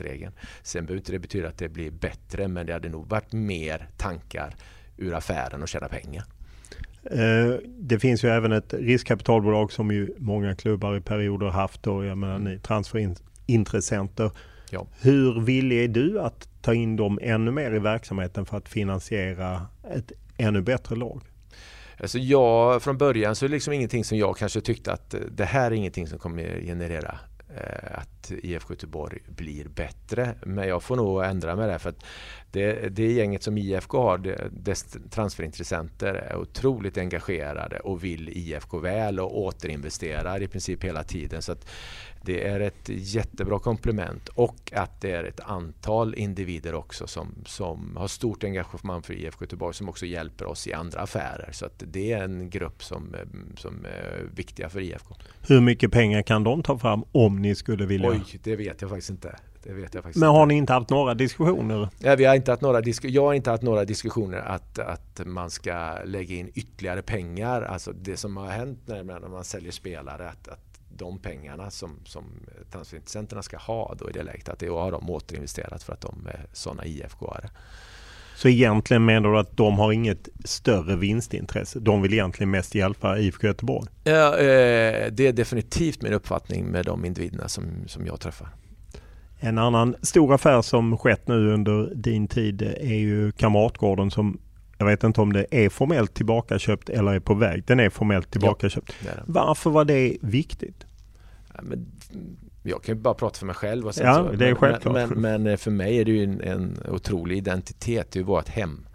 [SPEAKER 8] regeln. Sen behöver inte det betyda att det blir bättre men det hade nog varit mer tankar ur affären och tjäna pengar.
[SPEAKER 2] Uh, det finns ju även ett riskkapitalbolag som ju många klubbar i perioder haft och jag menar ni transferintressenter. Ja. Hur villig är du att ta in dem ännu mer i verksamheten för att finansiera ett ännu bättre lag?
[SPEAKER 8] Alltså jag, från början så är det liksom ingenting som jag kanske tyckte att eh, det här är ingenting som kommer generera eh, att IFK Göteborg blir bättre. Men jag får nog ändra mig där för att det, det gänget som IFK har, det, dess transferintressenter är otroligt engagerade och vill IFK väl och återinvesterar i princip hela tiden. Så att det är ett jättebra komplement och att det är ett antal individer också som, som har stort engagemang för IFK Göteborg som också hjälper oss i andra affärer. Så att det är en grupp som, som är viktiga för IFK.
[SPEAKER 2] Hur mycket pengar kan de ta fram om ni skulle vilja?
[SPEAKER 8] Oj, det vet jag faktiskt inte. Det vet jag faktiskt
[SPEAKER 2] Men har
[SPEAKER 8] inte.
[SPEAKER 2] ni inte haft några diskussioner?
[SPEAKER 8] Ja, vi har inte haft några disk jag har inte haft några diskussioner att, att man ska lägga in ytterligare pengar. Alltså det som har hänt när man säljer spelare att, att de pengarna som, som transferintressenterna ska ha då i det läget att det har de återinvesterat för att de är sådana IFK-are.
[SPEAKER 2] Så egentligen menar du att de har inget större vinstintresse? De vill egentligen mest hjälpa IFK Göteborg?
[SPEAKER 8] Ja, eh, det är definitivt min uppfattning med de individerna som, som jag träffar.
[SPEAKER 2] En annan stor affär som skett nu under din tid är ju Kamratgården som jag vet inte om det är formellt tillbakaköpt eller är på väg. Den är formellt tillbakaköpt. Ja, Varför var det viktigt?
[SPEAKER 8] Men jag kan bara prata för mig själv. Och
[SPEAKER 2] sen ja, så, det är självklart.
[SPEAKER 8] Men, men, men, för mig är det ju en, en otrolig identitet. Det är vårt hem.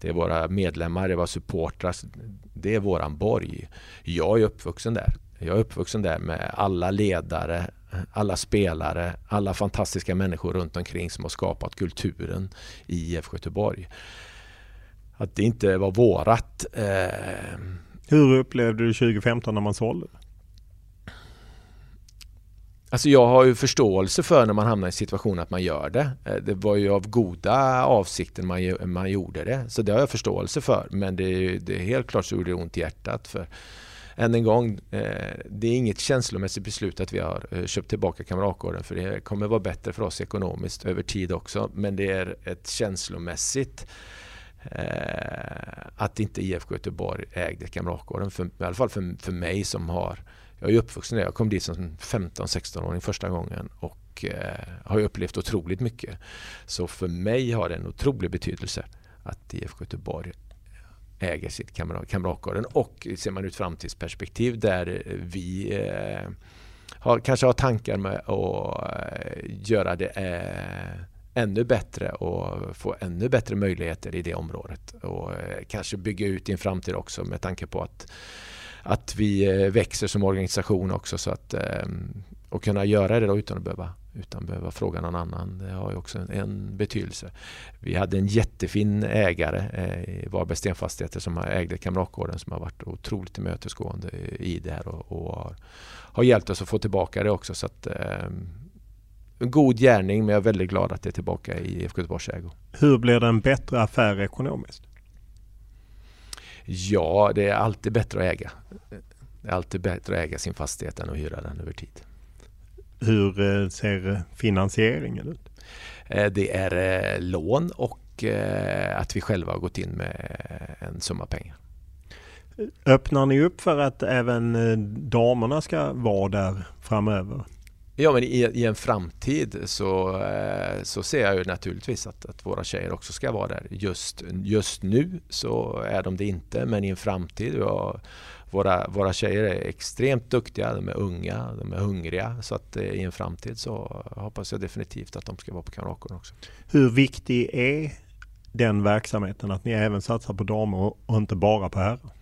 [SPEAKER 8] Det är våra medlemmar, det är våra supportrar. Det är våran borg. Jag är uppvuxen där. Jag är uppvuxen där med alla ledare, alla spelare, alla fantastiska människor runt omkring som har skapat kulturen i IFK Göteborg. Att det inte var vårat. Eh...
[SPEAKER 2] Hur upplevde du 2015 när man sålde?
[SPEAKER 8] Alltså jag har ju förståelse för när man hamnar i situationen att man gör det. Eh, det var ju av goda avsikter man, man gjorde det. Så det har jag förståelse för. Men det är, det är helt klart så gjorde det ont i hjärtat. För än en gång, eh, det är inget känslomässigt beslut att vi har eh, köpt tillbaka Kamratgården för det kommer vara bättre för oss ekonomiskt över tid också. Men det är ett känslomässigt att inte IFK Göteborg ägde Kamratgården. För, I alla fall för, för mig som har jag är uppvuxen där. Jag kom dit som 15-16-åring första gången och eh, har upplevt otroligt mycket. Så för mig har det en otrolig betydelse att IFK Göteborg äger sitt Kamratgården och ser man ut framtidsperspektiv där eh, vi eh, har, kanske har tankar med att eh, göra det eh, ännu bättre och få ännu bättre möjligheter i det området och eh, kanske bygga ut i en framtid också med tanke på att att vi eh, växer som organisation också så att ehm, och kunna göra det då utan att behöva, utan att behöva fråga någon annan. Det har ju också en, en betydelse. Vi hade en jättefin ägare eh, i Varbergs Stenfastigheter som ägde Kamratgården som har varit otroligt tillmötesgående i det här och, och har, har, hjälpt oss att få tillbaka det också. Så att, eh, en god gärning men jag är väldigt glad att det är tillbaka i IFK Göteborgs ägo.
[SPEAKER 2] Hur blir det en bättre affär ekonomiskt?
[SPEAKER 8] Ja, det är alltid bättre att äga. Det är alltid bättre att äga sin fastighet än att hyra den över tid.
[SPEAKER 2] Hur eh, ser finansieringen ut?
[SPEAKER 8] Eh, det är eh, lån och att vi själva har gått in med en summa pengar.
[SPEAKER 2] Öppnar ni upp för att även damerna ska vara där framöver?
[SPEAKER 8] Ja, men i, i, en framtid så, eh, så ser jag ju naturligtvis att, att våra tjejer också ska vara där. Just, just nu så är de det inte, men i en framtid. Ja, våra, våra tjejer är extremt duktiga, de är unga, de är hungriga. Så att eh, i en framtid så hoppas jag definitivt att de ska vara på Kamratgården också.
[SPEAKER 2] Hur viktig är den verksamheten, att ni även satsar på damer och inte bara på herrar?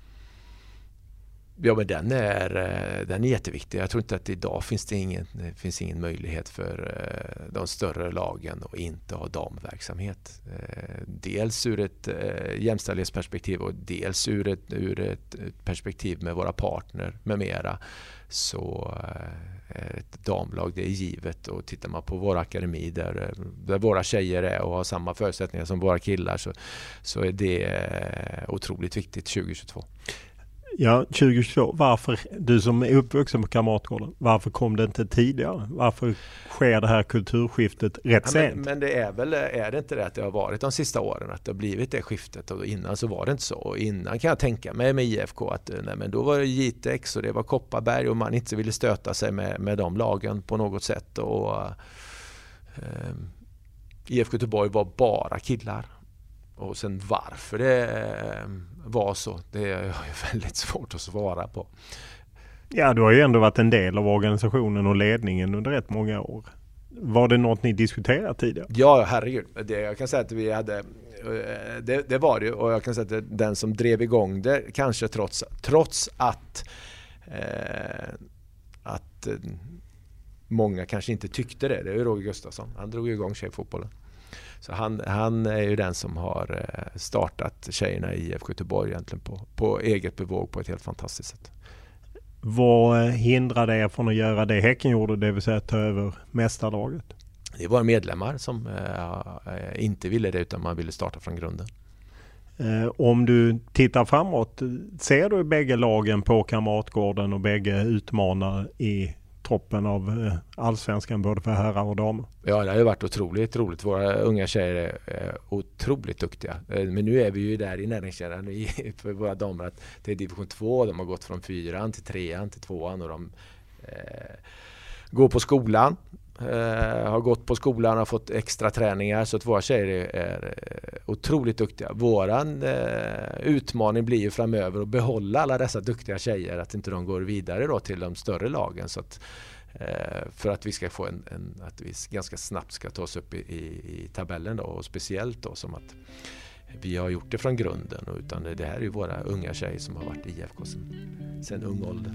[SPEAKER 8] Ja men den är, eh, den är jätteviktig. Jag tror inte att idag finns det ingen, finns ingen möjlighet för eh, de större lagen att inte ha damverksamhet. Eh, dels ur ett jämställdhetsperspektiv och dels ur ett, ur ett perspektiv med våra partner med mera. Så ett damlag, det är givet. Och tittar man på vår akademi där, där våra tjejer är och har samma förutsättningar som våra killar så, så är det otroligt viktigt 2022.
[SPEAKER 2] Ja, 2022. Varför, du som är uppvuxen på Kamratgården, varför kom det inte tidigare? Varför sker det här kulturskiftet rätt ja, sent?
[SPEAKER 8] Men, men, det är väl, är det inte det att det har varit de sista åren, att det har blivit det skiftet och innan så var det inte så. Och innan kan jag tänka mig med IFK att nej, men då var det Jitex och det var Kopparberg och man inte ville stöta sig med, med de lagen på något sätt. Och, eh, IFK Göteborg var bara killar. Och sen varför det eh, var så, det är väldigt svårt att svara på.
[SPEAKER 2] Ja, du har ju ändå varit en del av organisationen och ledningen under rätt många år. Var det något ni diskuterat tidigare?
[SPEAKER 8] Ja, herregud. Det, jag kan säga att vi hade eh, det, det var det och jag kan säga att den som drev igång det kanske trots, trots att eh, att eh, många kanske inte tyckte det. Det är Roger Gustafsson. Han drog igång tjejfotbollen. Så han, han är ju den som har eh, startat tjejerna i IFK Göteborg egentligen på, på eget bevåg på ett helt fantastiskt sätt.
[SPEAKER 2] Vad hindrade er från att göra det Häcken gjorde, det vill säga ta över mästarlaget?
[SPEAKER 8] Det var medlemmar som eh, inte ville det utan man ville starta från grunden.
[SPEAKER 2] Eh, om du tittar framåt, ser du bägge lagen på Kamratgården och bägge utmanar i toppen av eh, allsvenskan både för herrar och damer.
[SPEAKER 8] Ja, det har ju varit otroligt roligt. Våra unga tjejer är eh, otroligt duktiga. Eh, men nu är vi ju där i näringskedjan för våra damer att det är division 2. De har gått från fyran till trean till tvåan och de eh, går på skolan Eh, har gått på skolan och fått extra träningar så att våra tjejer är, är eh, otroligt duktiga. Våran eh, utmaning blir ju framöver att behålla alla dessa duktiga tjejer, att inte de går vidare då till de större lagen. Så att, eh, för att vi ska få en, en, att vi ganska snabbt ska ta oss upp i, i, i, tabellen då och speciellt då som att vi har gjort det från grunden utan det, här är ju våra unga tjejer som har varit i IFK sedan, sedan ung ålder.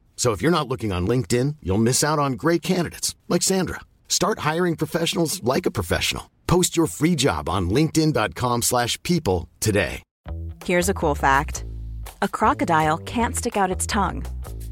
[SPEAKER 11] So if you're not looking on LinkedIn, you'll miss out on great candidates like Sandra. Start hiring professionals like a professional. Post your free job on linkedin.com/people today.
[SPEAKER 12] Here's a cool fact. A crocodile can't stick out its tongue.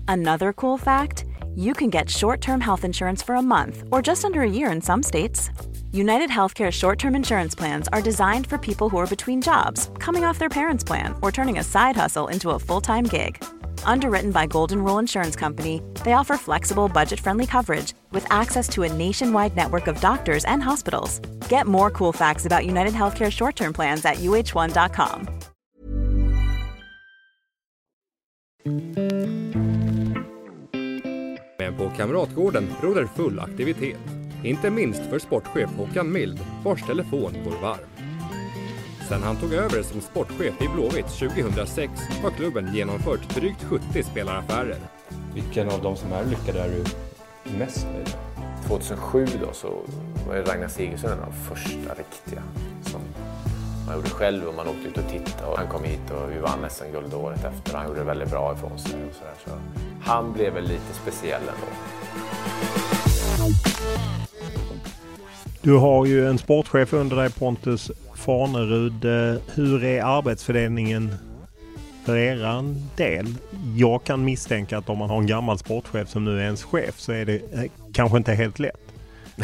[SPEAKER 12] Another cool fact, you can get short-term health insurance for a month or just under a year in some states. United Healthcare short term insurance plans are designed for people who are between jobs, coming off their parents' plan, or turning a side hustle into a full time gig. Underwritten by Golden Rule Insurance Company, they offer flexible, budget friendly coverage with access to a nationwide network of doctors and hospitals. Get more cool facts about United Healthcare short term plans at uh1.com.
[SPEAKER 13] Men på Kamratgården råder full aktivitet. Inte minst för sportchef Håkan Mild, vars telefon går varm. Sen han tog över som sportchef i Blåvitt 2006 har klubben genomfört drygt 70 spelaraffärer.
[SPEAKER 14] Vilken av de som är lyckade är du mest nöjd med?
[SPEAKER 8] 2007 då så var Ragnar Sigurdsson en av de första riktiga som man gjorde själv och man åkte ut och tittade. Och han kom hit och vi vann SM-guld året efter. Han gjorde det väldigt bra ifrån sig. Och så, där. så han blev väl lite speciell ändå.
[SPEAKER 2] Du har ju en sportchef under dig Pontus Farnerud. Eh, hur är arbetsfördelningen för er del? Jag kan misstänka att om man har en gammal sportchef som nu är ens chef så är det eh, kanske inte helt lätt.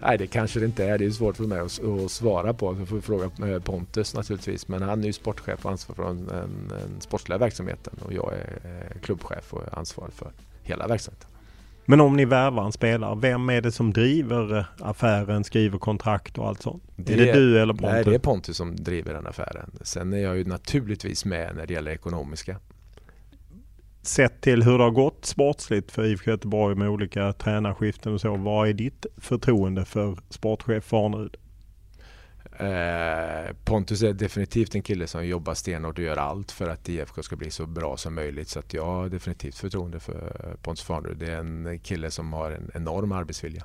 [SPEAKER 8] Nej, det kanske det inte är. Det är svårt för mig att, att svara på. Jag får fråga eh, Pontus naturligtvis. Men han är ju sportchef och ansvarar för den, den sportsliga verksamheten och jag är klubbchef och ansvarig för hela verksamheten.
[SPEAKER 2] Men om ni värvar en spelare, vem är det som driver eh, affären, skriver kontrakt och allt sånt? Det, är det du eller Pontus?
[SPEAKER 8] Nej, det är Pontus som driver den affären. Sen är jag ju naturligtvis med när det gäller ekonomiska.
[SPEAKER 2] Sett till hur det har gått sportsligt för IFK Göteborg med olika tränarskiften och så. Vad är ditt förtroende för sportchef Farnerud?
[SPEAKER 8] Eh, Pontus är definitivt en kille som jobbar stenhårt och gör allt för att IFK ska bli så bra som möjligt. Så att jag har definitivt förtroende för Pontus Farnerud. Det är en kille som har en enorm arbetsvilja.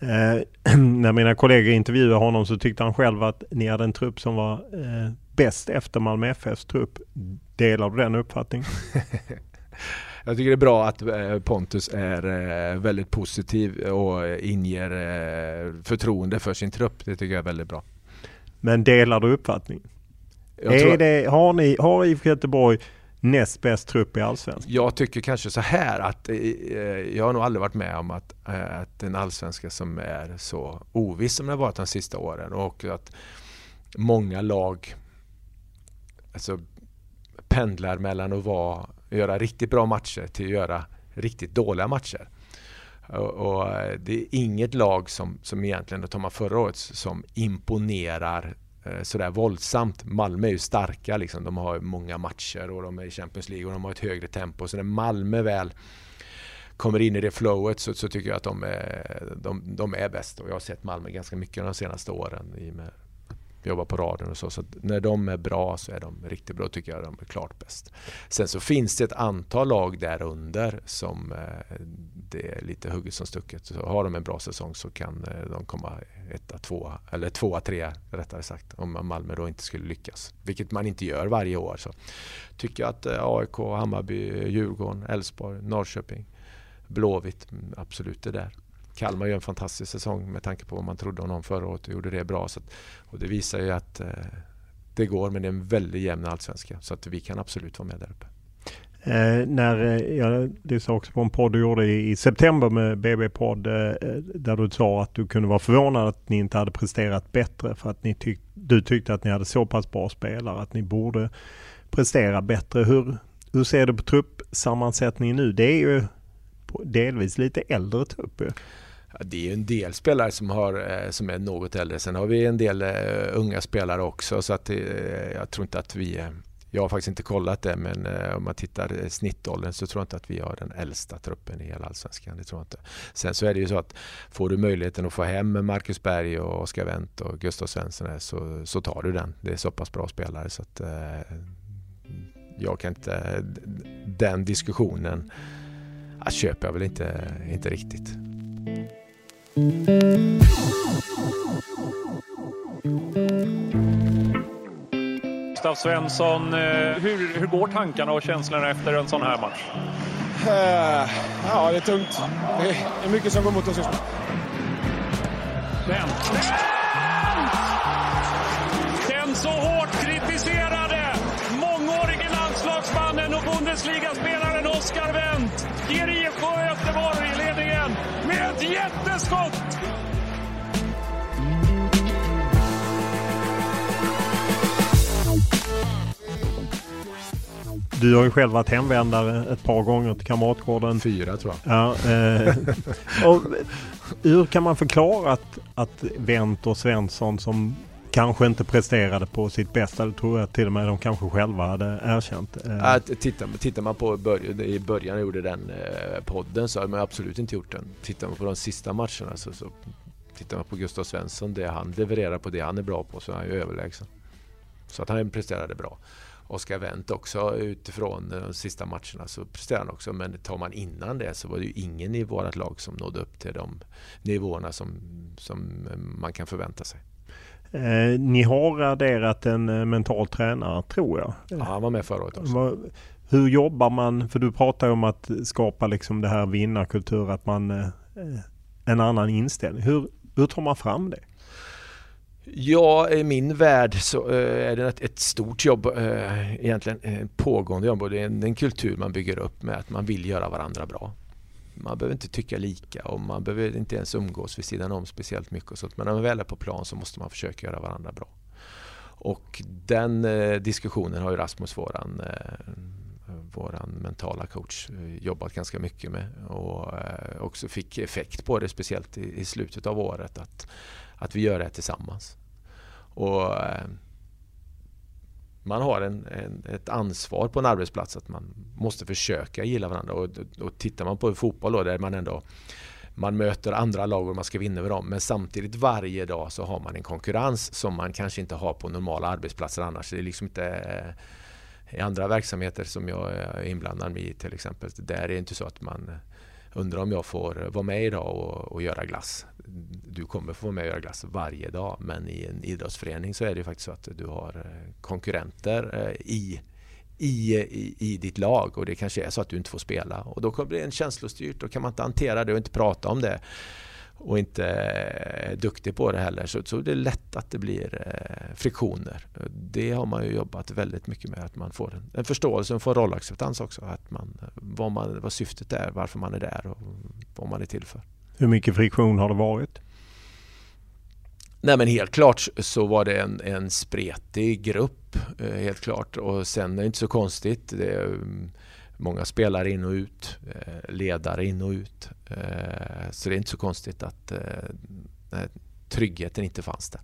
[SPEAKER 2] Eh, när mina kollegor intervjuade honom så tyckte han själv att ni hade en trupp som var eh, bäst efter Malmö FFs trupp. Delar du den uppfattningen?
[SPEAKER 8] Jag tycker det är bra att eh, Pontus är eh, väldigt positiv och inger förtroende för sin trupp. Det tycker jag är väldigt bra.
[SPEAKER 2] Men delar du uppfattning? Är det, har, ni, har IFK Göteborg näst bäst trupp i Allsvenskan?
[SPEAKER 8] Jag tycker kanske så här att eh, jag har nog aldrig varit med om att, eh, att en allsvenska som är så oviss som det har varit de sista åren och att många lag alltså, pendlar mellan att vara, göra riktigt bra matcher till att göra riktigt dåliga matcher. Och, och, eh, det är inget lag som, som egentligen, då tar man förra året, som imponerar eh, sådär våldsamt. Malmö är ju starka liksom. De har många matcher och de är i Champions League och de har ett högre tempo. Så när Malmö väl kommer in i det flowet så, så tycker jag att de är, de, de, är bäst. Och jag har sett Malmö ganska mycket de senaste åren i med jobbar på radion och så. Så när de är bra så är de riktigt bra tycker jag de är klart bäst. Sen så finns det ett antal lag där under som eh, det är lite hugget som stucket. Så har de en bra säsong så kan eh, de komma etta, tvåa eller tvåa, trea rättare sagt. Om Malmö då inte skulle lyckas. Vilket man inte gör varje år. Så tycker jag att eh, AIK, Hammarby, Djurgården, Elfsborg, Norrköping, Blåvitt mm, absolut är där. Kalmar gör en fantastisk säsong med tanke på vad man trodde om dem förra året och gjorde det bra. Så att, och det visar ju att eh, det går, men det är en väldigt jämn allsvenska. Så att vi kan absolut vara med där uppe.
[SPEAKER 2] Eh, när eh, jag lyssnade också på en podd du gjorde i, i september med BB-podd eh, eh, där du sa att du kunde vara förvånad att ni inte hade presterat bättre för att ni tyck, du tyckte att ni hade så pass bra spelare att ni borde prestera bättre. Hur, hur ser du på truppsammansättningen nu? Det är ju delvis lite äldre trupp.
[SPEAKER 8] Ja, det är en del spelare som, har, eh, som är något äldre. Sen har vi en del uh, unga spelare också så att uh, jag tror inte att vi jag har faktiskt inte kollat det men eh, om man tittar eh, snittåldern så tror jag inte att vi har den äldsta truppen i hela Allsvenskan. Det tror jag inte. Sen så är det ju så att får du möjligheten att få hem Marcus Berg och Oskar Wendt och Gustav Svensson så, så tar du den. Det är så pass bra spelare så att eh, jag kan inte den diskussionen jag köper jag väl inte, inte riktigt.
[SPEAKER 15] Gustav Svensson, eh, hur, hur går tankarna och känslorna efter en sån här match?
[SPEAKER 16] Uh, ja, det är tungt. Det är mycket som går mot oss just nu.
[SPEAKER 15] Men... Den så hårt kritiserade mångårige landslagsmannen och Bundesligaspelaren Oscar Wendt ger IFK Göteborg ledningen med ett jätteskott!
[SPEAKER 2] Du har ju själv varit hemvändare ett par gånger till Kamratgården.
[SPEAKER 8] Fyra tror jag.
[SPEAKER 2] Ja, eh, och hur kan man förklara att, att Wendt och Svensson som kanske inte presterade på sitt bästa. Det tror jag till och med de kanske själva hade erkänt.
[SPEAKER 8] Att tittar, tittar man på början, i början gjorde den eh, podden så hade man absolut inte gjort den. Tittar man på de sista matcherna så, så tittar man på Gustav Svensson, det han levererar på det han är bra på så är han ju överlägsen. Så att han presterade bra. Oskar Wendt också utifrån de sista matcherna så presterade han också. Men tar man innan det så var det ju ingen i vårt lag som nådde upp till de nivåerna som, som man kan förvänta sig.
[SPEAKER 2] Eh, ni har adderat en eh, mental tränare tror jag.
[SPEAKER 8] Ja, han var med förra året också.
[SPEAKER 2] Hur jobbar man? För du pratar om att skapa liksom det här vinnarkultur, att man eh, en annan inställning. Hur, hur tar man fram det?
[SPEAKER 8] Ja, i min värld så eh, är det ett stort jobb, eh, egentligen eh, pågående jobb. Det är en kultur man bygger upp med att man vill göra varandra bra man behöver inte tycka lika och man behöver inte ens umgås vid sidan om speciellt mycket. Och sånt. Men när man väl är på plan så måste man försöka göra varandra bra. Och den diskussionen har ju Rasmus, våran, vår mentala coach, eh, jobbat ganska mycket med och eh, också fick effekt på det, speciellt i, slutet av året, att, att vi gör det här tillsammans. Och eh, man har en, en, ett ansvar på en arbetsplats att man måste försöka gilla varandra. Och, och tittar man på fotboll då, där man ändå man möter andra lag och man ska vinna över dem. Men samtidigt varje dag så har man en konkurrens som man kanske inte har på normala arbetsplatser annars. Det är liksom inte i andra verksamheter som jag är inblandad i till exempel. Där är det inte så att man undrar om jag får vara med idag och, och göra glass. Du kommer få vara med och göra glass varje dag men i en idrottsförening så är det faktiskt så att du har eh, konkurrenter eh, i i, i, i ditt lag och det kanske är så att du inte får spela och då blir det en känslostyrt, då kan man inte hantera det och inte prata om det och inte är duktig på det heller så, så det är lätt att det blir eh, friktioner. Det har man ju jobbat väldigt mycket med att man får en, en förståelse och får rollacceptans också. Att man, vad, man, vad syftet är, varför man är där och vad man är till för.
[SPEAKER 2] Hur mycket friktion har det varit?
[SPEAKER 8] Nej men helt klart så var det en, en spretig grupp, eh, helt klart. Och sen är det inte så konstigt. Det, Många spelare in och ut, eh, ledare in och ut. Eh, så det är inte så konstigt att eh, tryggheten inte fanns där.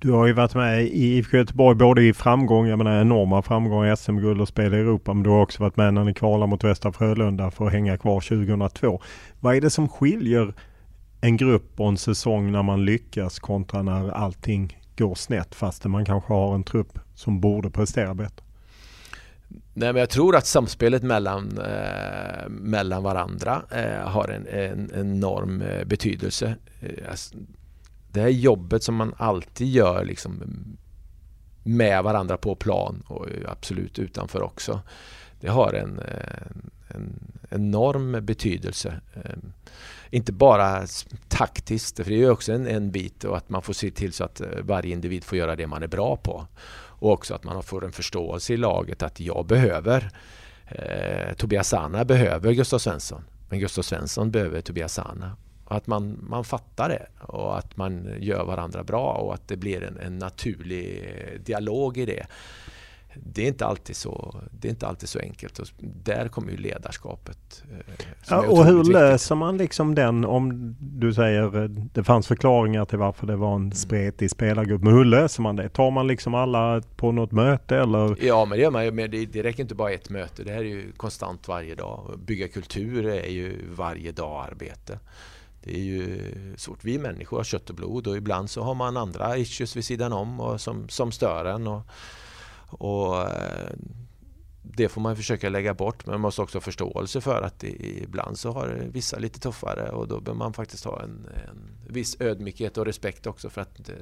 [SPEAKER 2] Du har ju varit med i IFK Göteborg både i framgång, jag menar enorma framgångar, SM-guld och spel i Europa. Men du har också varit med när ni kvalar mot Västra Frölunda för att hänga kvar 2002. Vad är det som skiljer en grupp och en säsong när man lyckas kontra när allting går snett fastän man kanske har en trupp som borde prestera bättre?
[SPEAKER 8] Nej, men jag tror att samspelet mellan, eh, mellan varandra eh, har en, en, enorm eh, betydelse. Eh, alltså, det här jobbet som man alltid gör liksom, med varandra på plan och absolut utanför också. Det har en, en, en enorm betydelse. Eh, inte bara taktiskt, för det är ju också en, en bit och att man får se till så att eh, varje individ får göra det man är bra på. Och också att man får en förståelse i laget att jag behöver eh, Tobias Sana behöver Gustav Svensson. Men Gustav Svensson behöver Tobias Sana. Och att man, man fattar det och att man gör varandra bra och att det blir en, en naturlig dialog i det det är inte alltid så, det är inte alltid så enkelt. Och där kommer ju ledarskapet.
[SPEAKER 2] Eh, ja, och hur viktigt. löser man liksom den om du säger eh, det fanns förklaringar till varför det var en mm. spretig spelargrupp. Men hur löser man det? Tar man liksom alla på något möte eller?
[SPEAKER 8] Ja men det gör man. Men det, det räcker inte bara ett möte. Det här är ju konstant varje dag. Bygga kultur är ju varje dag arbete. Det är ju svårt. Vi människor har kött och blod och ibland så har man andra issues vid sidan om och som, som stör en. Och, och eh, det får man försöka lägga bort men man måste också ha förståelse för att ibland så har vissa lite tuffare och då behöver man faktiskt ha en, en viss ödmjukhet och respekt också för att eh,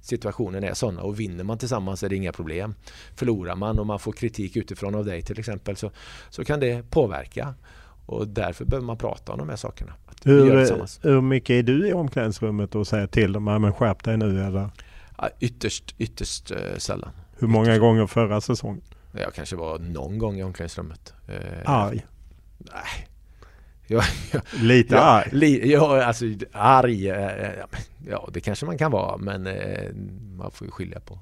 [SPEAKER 8] situationen är sådana och vinner man tillsammans är det inga problem. Förlorar man och man får kritik utifrån av dig till exempel så, så kan det påverka och därför behöver man prata om de här sakerna.
[SPEAKER 2] Hur, hur mycket är du i omklädningsrummet och säger till dem att skärp dig nu eller?
[SPEAKER 8] Ja, ytterst, ytterst eh, sällan.
[SPEAKER 2] Hur många gånger förra säsongen?
[SPEAKER 8] Jag kanske var någon gång i omklädningsrummet.
[SPEAKER 2] Eh, arg?
[SPEAKER 8] Nej. Jag, jag,
[SPEAKER 2] Lite jag, arg?
[SPEAKER 8] Li, ja, alltså arg. Eh, ja, det kanske man kan vara men eh, man får ju skilja på.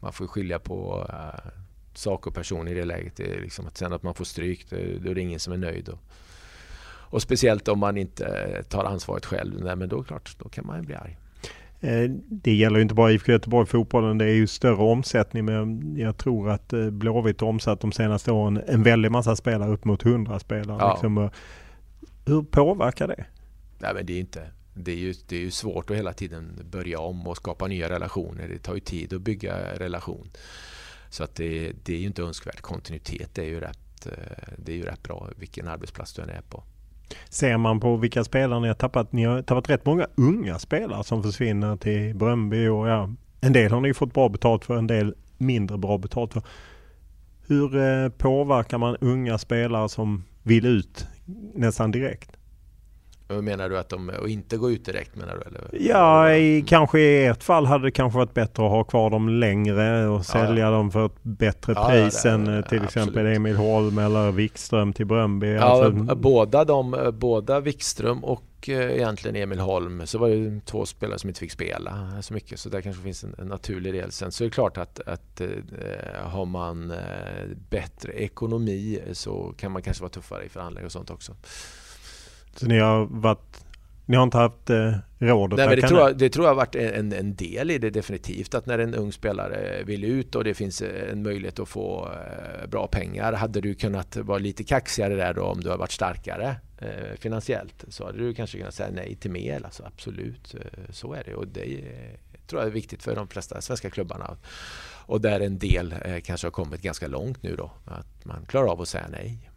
[SPEAKER 8] Man får skilja på uh, sak och person i det läget. Det är liksom att sen att man får stryk, då är det ingen som är nöjd. Och, och speciellt om man inte tar ansvaret själv. Nej, men då klart, då kan man bli arg.
[SPEAKER 2] Eh, det gäller inte bara IFK Göteborg fotbollen. Det är ju större omsättning men jag tror att eh, Blåvitt har omsatt de senaste åren en väldig massa spelare upp mot 100 spelare. Ja. Liksom. Hur påverkar det?
[SPEAKER 8] Nej, men det, är inte, det, är ju, det är ju svårt att hela tiden börja om och skapa nya relationer. Det tar ju tid att bygga relation. Så att det, det är ju inte önskvärt. Kontinuitet är ju rätt, eh, det är ju rätt bra vilken arbetsplats du än är på.
[SPEAKER 2] Ser man på vilka spelare ni har tappat. Ni har tappat rätt många unga spelare som försvinner till Bröndby och ja, en del har ni fått bra betalt för, en del mindre bra betalt för. Hur eh, påverkar man unga spelare som vill ut nästan direkt?
[SPEAKER 8] Menar du att de och inte gå ut direkt menar du? Eller?
[SPEAKER 2] Ja, i, kanske i ett fall hade det kanske varit bättre att ha kvar dem längre och sälja ja. dem för ett bättre ja, pris än eh, till exempel Emil Holm eller Wikström till Bröndby.
[SPEAKER 8] Ja, alltså... båda, de, eh, båda Wikström och eh, egentligen Emil Holm så var det två spelare som inte fick spela så mycket så där kanske finns en, en naturlig del. Sen så är det klart att, att har man bättre ekonomi så kan man kanske vara tuffare i förhandlingar och sånt också.
[SPEAKER 2] Så ni har varit ni har inte haft eh, råd att
[SPEAKER 8] Nej, men det, tror jag, det tror jag har varit en, en del i det definitivt. Att när en ung spelare vill ut och det finns eh, en möjlighet att få eh, bra pengar. Hade du kunnat vara lite kaxigare där då om du har varit starkare eh, finansiellt så hade du kanske kunnat säga nej till mer. Alltså, absolut, eh, så är det. Och det tror jag är viktigt för de flesta svenska klubbarna. Och där en del kanske har kommit ganska långt nu då. Att man klarar av att säga nej.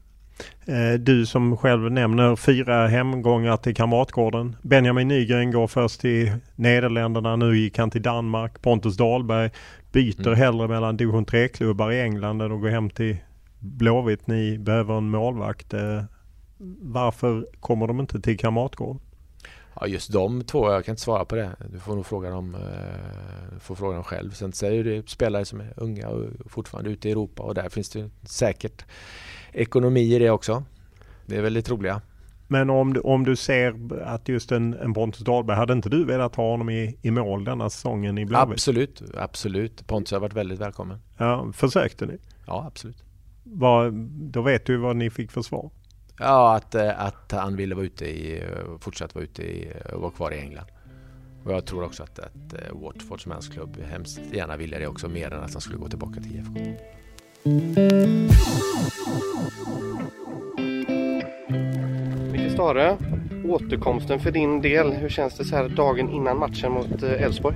[SPEAKER 2] Eh, du som själv nämner fyra hemgångar till Kamratgården. Benjamin Nygren går först till Nederländerna. Nu gick han till Danmark. Pontus Dahlberg byter mm. hellre mellan division 3-klubbar i England än att gå hem till Blåvitt. Ni behöver en målvakt. Eh, varför kommer de inte till Kamratgården?
[SPEAKER 8] Ja, just de två, jag kan inte svara på det. Du får nog fråga dem, eh, får fråga dem själv. Sen så är det spelare som är unga och fortfarande ute i Europa och där finns det säkert ekonomi i det också. Det är väldigt roliga.
[SPEAKER 2] Men om du, om du ser att just en, en Pontus Dahlberg, hade inte du velat ha honom i, i mål denna säsongen i Blåvitt?
[SPEAKER 8] Absolut, absolut. Pontus har varit väldigt välkommen.
[SPEAKER 2] Ja, försökte ni?
[SPEAKER 8] Ja, absolut.
[SPEAKER 2] Vad, då vet du vad ni fick för svar.
[SPEAKER 8] Ja, att, att han ville vara ute i, fortsatt vara ute i, och vara kvar i England. Och jag tror också att, att eh, Watfords mansklubb hemskt gärna ville det också mer än att han skulle gå tillbaka till IFK.
[SPEAKER 17] Micke Stare, återkomsten för din del. Hur känns det så här dagen innan matchen mot eh, Elfsborg?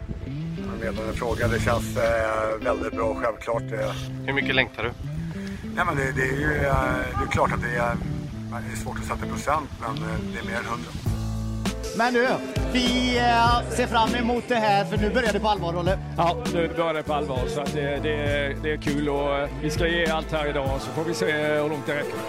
[SPEAKER 18] Inte fråga. Det känns eh, väldigt bra självklart.
[SPEAKER 17] Hur mycket längtar du?
[SPEAKER 18] Nej, men det, det är ju eh, det är klart att det är, det är svårt att sätta procent, men det är mer än hundra.
[SPEAKER 3] Men nu, vi eh, ser fram emot det här för nu börjar det på allvar, Olle.
[SPEAKER 6] Ja, nu börjar det på allvar så att det, det, det är kul och vi ska ge allt här idag så får vi se hur långt det räcker.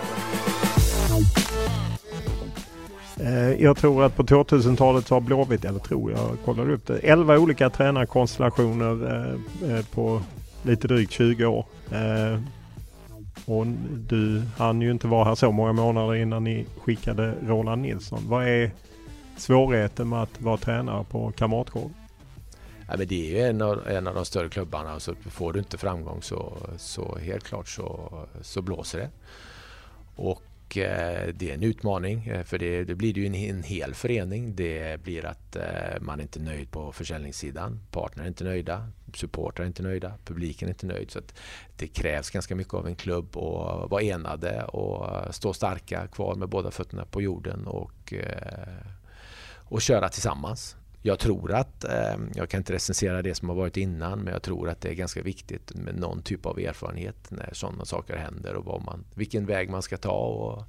[SPEAKER 2] Jag tror att på 2000-talet så har Blåvitt, eller tror jag, kollade upp det, 11 olika tränarkonstellationer på lite drygt 20 år. Och du hann ju inte vara här så många månader innan ni skickade Roland Nilsson. Vad är svårigheten med att vara tränare på Kamratgården?
[SPEAKER 8] Ja, men det är ju en av, en av de större klubbarna så får du inte framgång så, så helt klart så, så blåser det. Och Eh, det är en utmaning eh, för det, det blir ju en, en, hel förening. Det blir att eh, man är inte nöjd på försäljningssidan. Partner är inte nöjda, supportrar är inte nöjda, publiken är inte nöjd. Så det krävs ganska mycket av en klubb att vara enade och stå starka kvar med båda fötterna på jorden och, eh, och köra tillsammans. Jag tror att, ehm, jag kan inte recensera det som har varit innan, men jag tror att det är ganska viktigt med någon typ av erfarenhet när sådana saker händer och vad man, vilken väg man ska ta och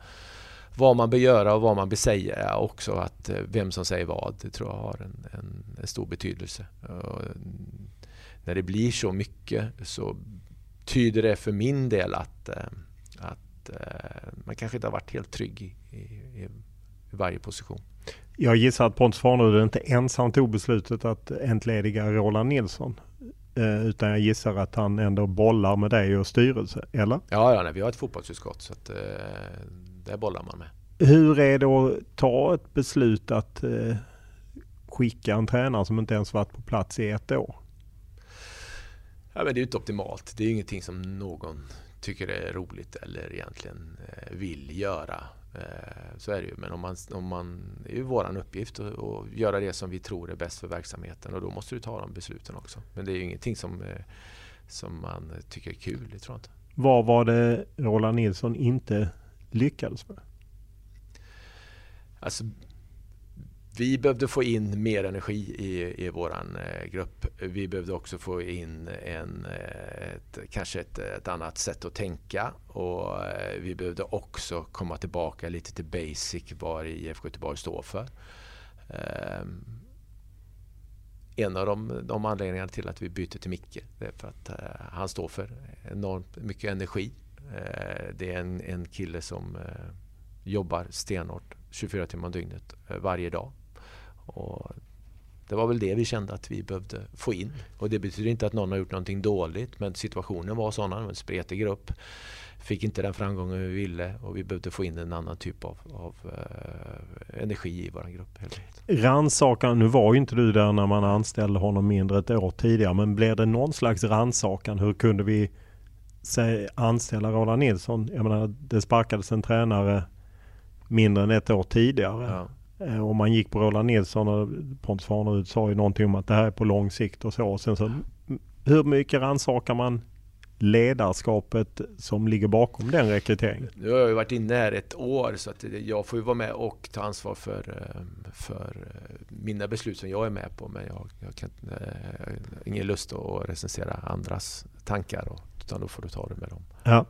[SPEAKER 8] vad man bör göra och vad man bör säga också. Att eh, vem som säger vad, det tror jag har en, en, en stor betydelse. Och mm, när det blir så mycket så tyder det för min del att, eh, att eh, man kanske inte har varit helt trygg i, i, i varje position.
[SPEAKER 2] Jag gissar att Pontus Farnerud inte ensam tog beslutet att entlediga Roland Nilsson. Eh, utan jag gissar att han ändå bollar med dig och styrelse, eller?
[SPEAKER 8] Ja, ja nej, vi har ett fotbollsutskott så att, eh, det bollar man med.
[SPEAKER 2] Hur är det att ta ett beslut att eh, skicka en tränare som inte ens varit på plats i ett år?
[SPEAKER 8] Ja, men det är inte optimalt. Det är ingenting som någon tycker är roligt eller egentligen eh, vill göra. Eh, så är det ju. Men om man, om man, det är ju vår uppgift att, att, göra det som vi tror är bäst för verksamheten och då måste du ta de besluten också. Men det är ju ingenting som, eh, som man tycker är kul, det tror jag inte.
[SPEAKER 2] Vad var det Roland Nilsson inte lyckades med?
[SPEAKER 8] Alltså, vi behövde få in mer energi i, i vår eh, grupp. Vi behövde också få in en, eh, ett, kanske ett, ett, annat sätt att tänka och eh, vi behövde också komma tillbaka lite till basic vad IFK Göteborg står för. Ehm, en av de, de anledningarna till att vi byter till Micke det är för att han står för enormt mycket energi. Det är en, en kille som jobbar stenhårt 24 timmar om dygnet varje dag och det var väl det vi kände att vi behövde få in. Och det betyder inte att någon har gjort någonting dåligt men situationen var sån, en spretig grupp. Fick inte den framgången vi ville och vi behövde få in en annan typ av, av uh, energi i vår grupp.
[SPEAKER 2] Rannsakan, nu var ju inte du där när man anställde honom mindre ett år tidigare men blev det någon slags rannsakan? Hur kunde vi säg, anställa Roland Nilsson? Jag menar det sparkades en tränare mindre än ett år tidigare. Ja. Eh, om man gick på Roland Nilsson och Pontus Farnerud sa ju någonting om att det här är på lång sikt och så. Sen så hur mycket rannsakar man ledarskapet som ligger bakom den rekryteringen?
[SPEAKER 8] Nu har jag ju varit inne här ett år så att jag får ju vara med och ta ansvar för, eh, för eh, mina beslut som jag är med på. Men jag, jag kan jag har ingen lust att recensera andras tankar. Och, utan då får du ta det med dem.
[SPEAKER 2] Ja,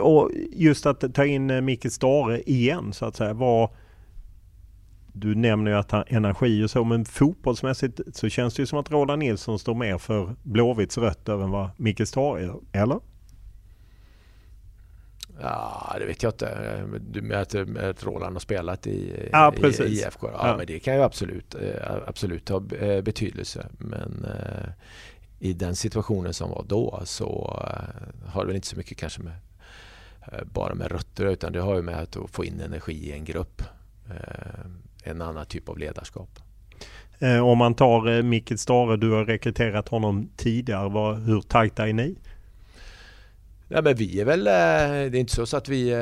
[SPEAKER 2] och just att ta in Micke Stare igen så att säga. Vad, du nämner ju att han energi och så, men fotbollsmässigt så känns det ju som att Roland Nilsson står mer för Blåvitts rötter än vad Micke Stare gör, eller?
[SPEAKER 8] Ja, det vet jag inte. Du med att, Roland har spelat i, ja, i, i IFK? Ja, ja, men det kan ju absolut, eh, absolut ha eh, betydelse. Men eh, i den situationen som var då så har det väl inte så mycket kanske med bara med rötter utan det har ju med att få in energi i en grupp en annan typ av ledarskap.
[SPEAKER 2] Eh, om man tar eh, Micke Stare, du har rekryterat honom tidigare. Hur tajta är ni?
[SPEAKER 8] Nej, men vi är väl, det är inte så, så att vi,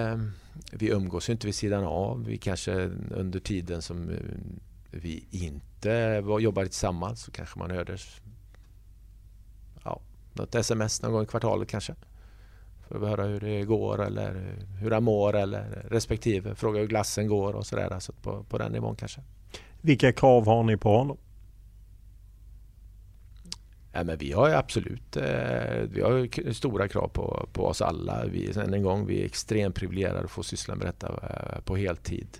[SPEAKER 8] vi umgås inte vid sidan av. Vi kanske under tiden som vi inte jobbade tillsammans så kanske man hörde ja, något sms någon gång i kvartalet kanske. För att höra hur det går eller hur han mår eller respektive fråga hur glassen går och sådär. Så på, på den nivån kanske.
[SPEAKER 2] Vilka krav har ni på honom?
[SPEAKER 8] Ja, men vi har absolut eh, vi har stora krav på, på oss alla. Vi, än en gång, vi är extremt privilegierade att få syssla med detta eh, på heltid.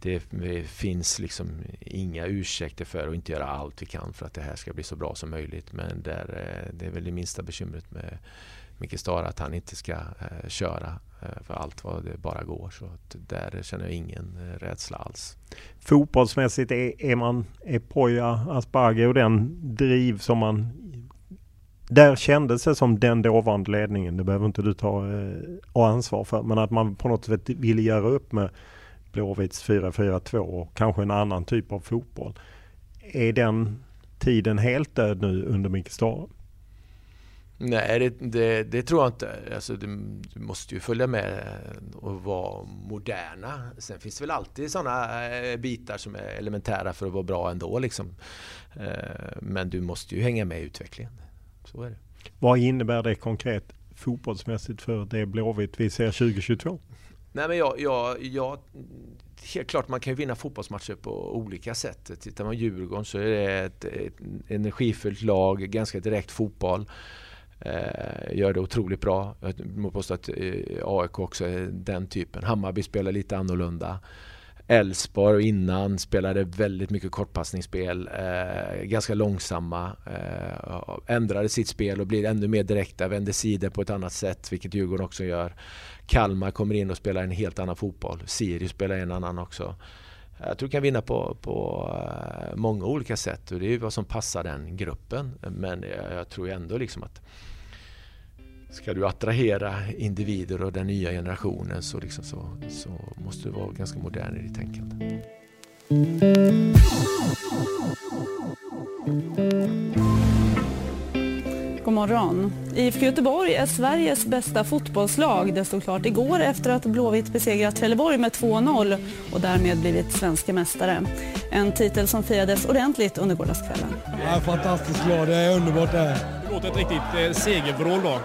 [SPEAKER 8] Det, det finns liksom inga ursäkter för att inte göra allt vi kan för att det här ska bli så bra som möjligt. Men där, eh, det är väl det minsta bekymret med Micke Stara att han inte ska eh, köra eh, för allt vad det bara går. Så där känner jag ingen eh, rädsla alls.
[SPEAKER 2] Fotbollsmässigt är, är man Epoja Asperger och den driv som man där kändes det som den dåvarande ledningen, det behöver inte du ta eh, ansvar för, men att man på något sätt ville göra upp med Blåvitts 4-4-2 och kanske en annan typ av fotboll. Är den tiden helt död nu under Micke Stara?
[SPEAKER 8] Nej, det, det, det, tror jag inte. Alltså, du, du, måste ju följa med och vara moderna. Sen finns det väl alltid sådana eh, bitar som är elementära för att vara bra ändå. Liksom. Eh, men du måste ju hänga med i utvecklingen. Så är det.
[SPEAKER 2] Vad innebär det konkret fotbollsmässigt för det Blåvitt vi ser 2022?
[SPEAKER 8] Nej, men jag, jag, jag, helt klart man kan ju vinna fotbollsmatcher på olika sätt. Tittar man Djurgården så är det ett, ett energifullt lag, ganska direkt fotboll. Eh, gör det otroligt bra. Jag må påstå att eh, AIK också är den typen. Hammarby spelar lite annorlunda. Elfsborg innan spelade väldigt mycket kortpassningsspel, eh, ganska långsamma, eh, ändrade sitt spel och blir ännu mer direkta, vänder sidor på ett annat sätt, vilket Djurgården också gör. Kalmar kommer in och spelar en helt annan fotboll. Sirius spelar en annan också. Jag tror vi kan vinna på, på eh, många olika sätt och det är vad som passar den gruppen. Men jag, jag tror ändå liksom att ska du attrahera individer och den nya generationen så, liksom så, så måste du vara ganska modern i ditt tänkande.
[SPEAKER 19] God morgon. IFK Göteborg är Sveriges bästa fotbollslag. Det stod klart igår efter att Blåvitt besegrat Trelleborg med 2-0 och därmed blivit svenska mästare. En titel som firades ordentligt under gårdagskvällen.
[SPEAKER 20] Jag är fantastiskt glad. Det är underbart det här.
[SPEAKER 21] Det låter ett riktigt eh, segervrål då.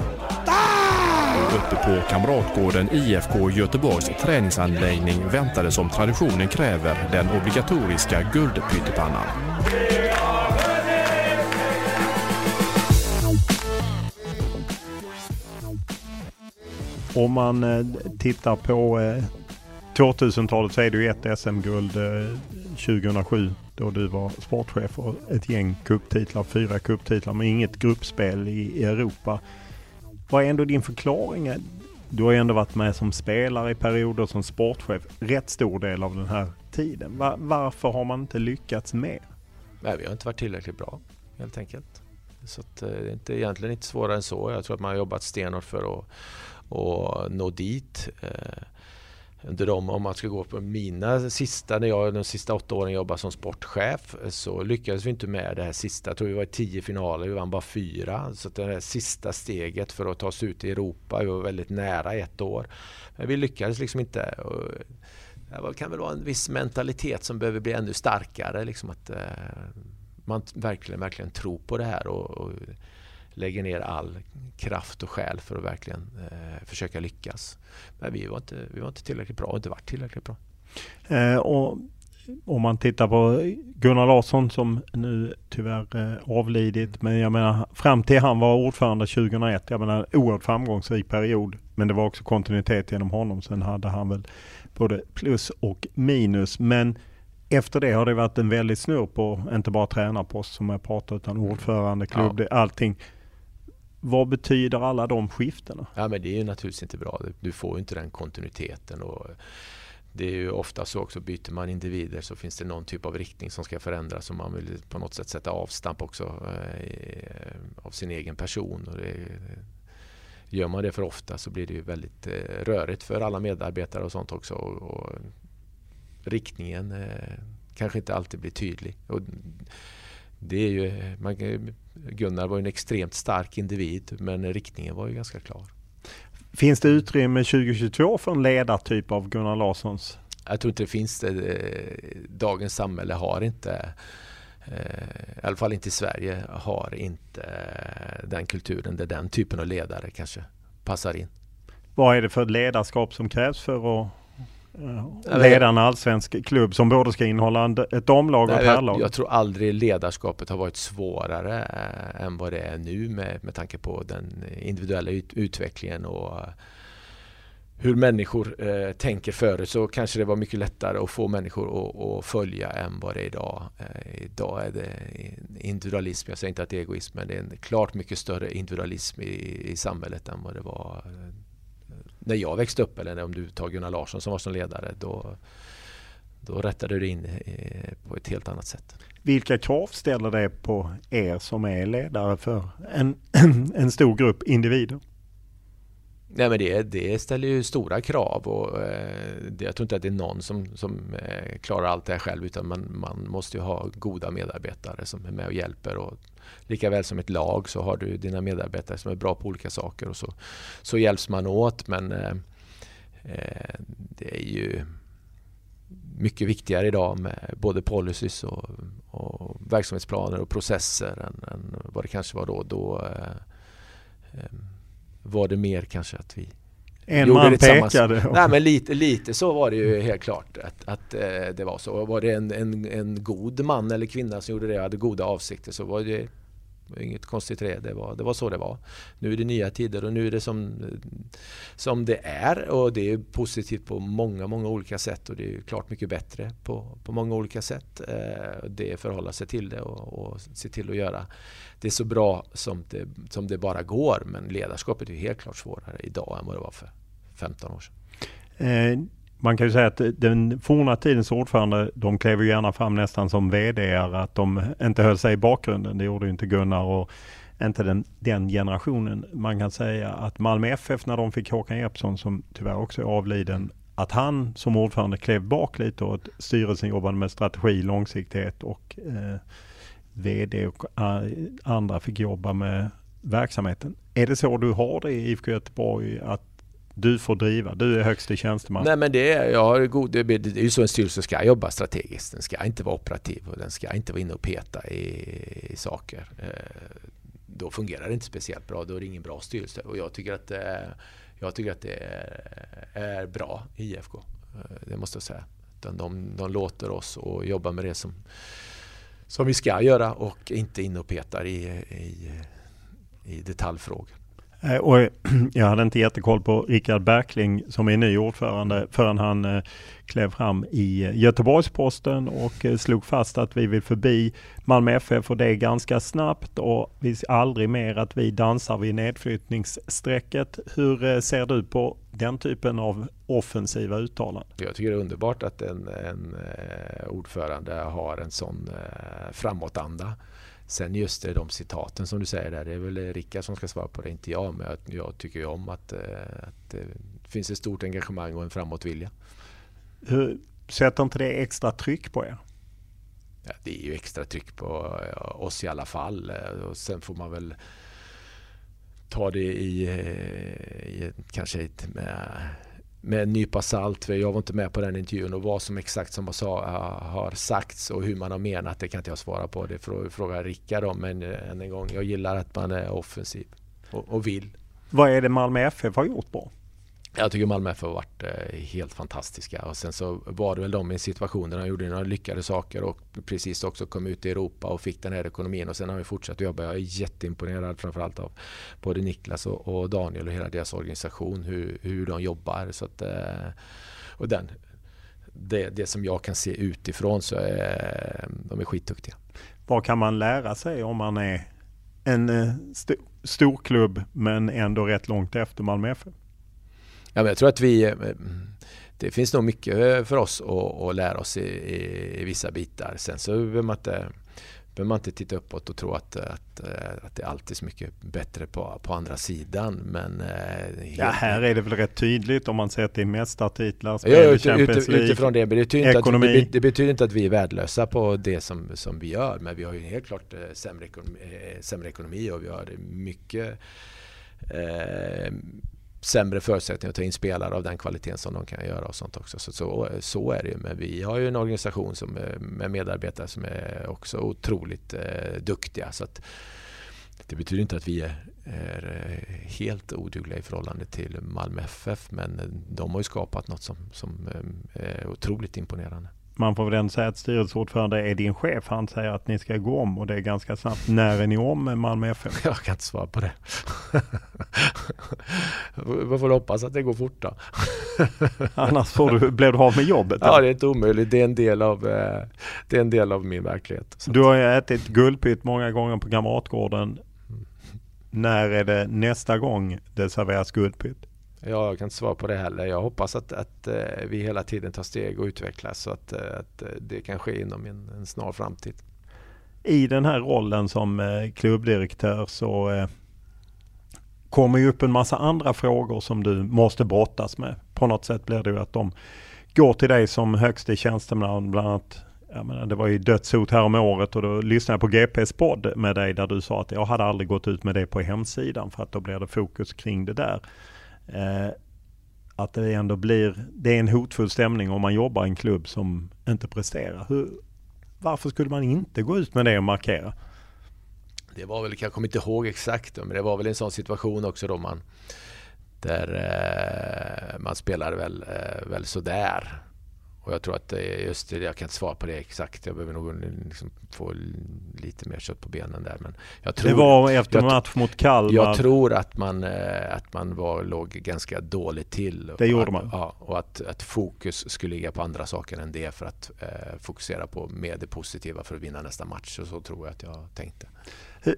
[SPEAKER 22] Uppe på Kamratgården IFK Göteborgs träningsanläggning väntade som traditionen kräver den obligatoriska guldpyttipannan.
[SPEAKER 2] Om man eh, tittar på eh, 2000-talet så är det ju ett SM-guld 2007 eh, då du var sportchef och ett gäng kupptitlar, fyra kupptitlar men inget gruppspel i Europa. Vad är ändå din förklaring? Du har ju ändå varit med som spelare i perioder som sportchef rätt stor del av den här tiden. Var, varför har man inte lyckats mer?
[SPEAKER 8] Nej, vi har inte varit tillräckligt bra helt enkelt. Så att, det är inte, egentligen inte svårare än så. Jag tror att man har jobbat stenhårt för att och nå dit. Eh, Under de, om man ska gå på mina sista, när jag de sista åtta åren jobbade som sportchef så lyckades vi inte med det här sista. Jag tror vi var i tio finaler, vi vann bara fyra. Så det här sista steget för att ta oss ut i Europa, vi var väldigt nära ett år. Men vi lyckades liksom inte. Det kan väl vara en viss mentalitet som behöver bli ännu starkare. Liksom att eh, man verkligen, verkligen tror på det här och, och lägger ner all kraft och själ för att verkligen eh, försöka lyckas. Men vi var, inte, vi var inte tillräckligt bra och inte varit tillräckligt bra.
[SPEAKER 2] Eh, och om man tittar på Gunnar Larsson som nu tyvärr eh, avlidit. Men jag menar fram till han var ordförande 2001. Jag menar oerhört framgångsrik period. Men det var också kontinuitet genom honom. Sen hade han väl både plus och minus. Men efter det har det varit en väldigt snurr på inte bara tränarpost som jag pratat utan ordförande, klubb, ja. allting. Vad betyder alla de skiftena?
[SPEAKER 8] Ja, men det är ju naturligtvis inte bra. Du får ju inte den kontinuiteten. Och det är ju ofta så också, byter man individer så finns det någon typ av riktning som ska förändras och man vill på något sätt sätta avstamp också eh, av sin egen person. Och det, gör man det för ofta så blir det ju väldigt eh, rörigt för alla medarbetare och sånt också. Och, och riktningen eh, kanske inte alltid blir tydlig. Och det är ju, man, Gunnar var en extremt stark individ men riktningen var ju ganska klar.
[SPEAKER 2] Finns det utrymme 2022 för en ledartyp av Gunnar Larssons?
[SPEAKER 8] Jag tror inte det finns det. Dagens samhälle har inte i alla fall inte i Sverige, har inte den kulturen där den typen av ledare kanske passar in.
[SPEAKER 2] Vad är det för ledarskap som krävs för att leda en allsvensk klubb som både ska innehålla ett damlag och ett herrlag?
[SPEAKER 8] Jag, jag tror aldrig ledarskapet har varit svårare än vad det är nu med, med tanke på den individuella ut, utvecklingen och hur människor eh, tänker förut så kanske det var mycket lättare att få människor att, att följa än vad det är idag. Eh, idag är det individualism, jag säger inte att det är egoism, men det är en klart mycket större individualism i, i samhället än vad det var eh, när jag växte upp eller om du tar Gunnar Larsson som var som ledare. Då, då rättade du in eh, på ett helt annat sätt.
[SPEAKER 2] Vilka krav ställer det på er som är ledare för en, en stor grupp individer?
[SPEAKER 8] Nej, men det, det ställer ju stora krav och eh, det, jag tror inte att det är någon som, som eh, klarar allt det här själv utan man, man måste ju ha goda medarbetare som är med och hjälper. Och lika väl som ett lag så har du dina medarbetare som är bra på olika saker och så, så hjälps man åt. Men eh, eh det är ju mycket viktigare idag med både policies och, och verksamhetsplaner och processer än, än, vad det kanske var då. då eh, eh var det mer kanske att vi
[SPEAKER 2] en man pekade?
[SPEAKER 8] Nej men lite, lite så var det ju helt klart att, att eh, det var så. Var det en, en, en god man eller kvinna som gjorde det och hade goda avsikter så var det inget konstigt det. Det var, det var så det var. Nu är det nya tider och nu är det som, som det är och det är positivt på många, många olika sätt och det är klart mycket bättre på, på många olika sätt. Eh, det är förhålla sig till det och, och se till att göra det så bra som det, som det bara går. Men ledarskapet är helt klart svårare idag än vad det var för 15 år sedan.
[SPEAKER 2] Eh, man kan ju säga att den forna tidens ordförande, de klev ju gärna fram nästan som VD, att de inte höll sig i bakgrunden. Det gjorde ju inte Gunnar och inte den, den generationen. Man kan säga att Malmö FF när de fick Håkan Jeppsson, som tyvärr också är avliden, att han som ordförande klev bak lite och att styrelsen jobbade med strategi, långsiktighet och eh, VD och eh, andra fick jobba med verksamheten. Är det så du har det i IFK Göteborg? Att du får driva, du är högste tjänsteman.
[SPEAKER 8] Nej men det är, jag god, det, är ju så en styrelse ska jobba strategiskt. Den ska inte vara operativ och den ska inte vara inne och peta i, i saker. Eh, då fungerar det inte speciellt bra, då är det ingen bra styrelse. Och jag tycker att, eh, jag tycker att det är, är bra i IFK. Eh, det måste jag säga. De, de låter oss och jobba med det som som vi ska göra och inte in och petar i, i, i detaljfrågor.
[SPEAKER 2] Eh, och jag hade inte jättekoll på Rickard Berkling som är ny ordförande förrän han eh, klev fram i eh, Göteborgs-Posten och slog fast att vi vill förbi Malmö FF och det är ganska snabbt och vi ser aldrig mer att vi dansar vid nedflyttningsstrecket. Hur ser du på den typen av offensiva uttalanden?
[SPEAKER 8] Jag tycker det är underbart att en, en ordförande har en sån framåtanda. Sen just det, de citaten som du säger där, det är väl Rickard som ska svara på det, inte jag. Men jag, tycker ju om att, eh, att det finns ett stort engagemang och en framåtvilja.
[SPEAKER 2] Hur, sätter inte det extra tryck på er?
[SPEAKER 8] Ja, det är ju extra tryck på oss i alla fall. Och sen får man väl ta det i, eh, i kanske ett med med en nypa salt. Jag var inte med på den intervjun och vad som exakt som har sagts och hur man har menat det kan inte jag svara på. Det får fråga Rickard om. Men eh, än en gång, jag gillar att man är offensiv och, och vill.
[SPEAKER 2] Vad är det Malmö FF har gjort bra?
[SPEAKER 8] Jag tycker Malmö FF har varit eh, helt fantastiska och sen så var det väl de i en situation där de gjorde några lyckade saker och precis också kom ut i Europa och fick den här ekonomin och sen har vi fortsatt att jobba. Jag är jätteimponerad framförallt av både Niklas och, Daniel och hela deras organisation hur, hur de jobbar. Så att, eh, och den, det, det som jag kan se utifrån så är de är skitduktiga.
[SPEAKER 2] Vad kan man lära sig om man är en eh, st storklubb men ändå rätt långt efter Malmö FF?
[SPEAKER 8] Men jag tror att vi eh, det finns nog mycket för oss att, att lära oss i, i, i, vissa bitar. Sen så behöver man inte, behöver man inte titta uppåt och tro att, att, att det alltid är så mycket bättre på, på andra sidan. Men,
[SPEAKER 2] eh, ja, här är det väl rätt tydligt om man ser till mästartitlar,
[SPEAKER 8] spel ja, ut, Champions League, utifrån det. Det betyder, ekonomi. Att, det, betyder inte att vi är värdelösa på det som, som vi gör. Men vi har ju helt klart eh, sämre ekonomi, sämre ekonomi och vi har mycket eh, sämre förutsättningar att ta in spelare av den kvaliteten som de kan göra och sånt också. Så, så, så är det ju. Men vi har ju en organisation som, eh, med medarbetare som är också otroligt eh, duktiga. Så att, det betyder inte att vi är, är eh, helt odugliga i förhållande till Malmö FF men de har ju skapat något som, som eh, är otroligt imponerande
[SPEAKER 2] man får väl ändå säga att styrelseordförande är din chef. Han säger att ni ska gå om och det är ganska snabbt. När är ni om med Malmö FF?
[SPEAKER 8] Jag kan inte svara på det. Man får hoppas att det går fort då.
[SPEAKER 2] Annars får du, blir du av med jobbet?
[SPEAKER 8] Ja, det är inte omöjligt. Det är en del av, eh, det är en del av min verklighet.
[SPEAKER 2] Du har ju ätit guldpytt många gånger på Kamratgården. När är det nästa gång det serveras guldpytt?
[SPEAKER 8] Jag kan inte svara på det heller. Jag hoppas att, att eh, vi hela tiden tar steg och utvecklas så att, eh, att eh, det kan ske inom en, en, snar framtid.
[SPEAKER 2] I den här rollen som klubbdirektör så kommer ju upp en massa andra frågor som du måste brottas med. På något sätt blir det ju att de går till dig som högste tjänsteman bland annat jag menar, det var ju dödshot här om året och då lyssnade jag på GPs podd med dig där du sa att jag hade aldrig gått ut med det på hemsidan för att då blir det fokus kring det där. Eh, att det ändå blir, det är en hotfull stämning om man jobbar i en klubb som inte presterar. Hur, varför skulle man inte gå ut med det och markera?
[SPEAKER 8] Det var väl, jag kommer inte ihåg exakt, men det var väl en sån situation också då man där eh, man spelade väl, eh, väl sådär. Och jag tror att just det, jag kan inte svara på det exakt. Jag behöver nog liksom få lite mer kött på benen där. Men jag tror,
[SPEAKER 2] det var efter match mot Kalmar.
[SPEAKER 8] Jag tror att man, eh, att man var, låg ganska dåligt till.
[SPEAKER 2] Det gjorde
[SPEAKER 8] att,
[SPEAKER 2] man.
[SPEAKER 8] Ja, och att, att fokus skulle ligga på andra saker än det för att eh, fokusera på mer det positiva för att vinna nästa match. Och så tror jag att jag tänkte.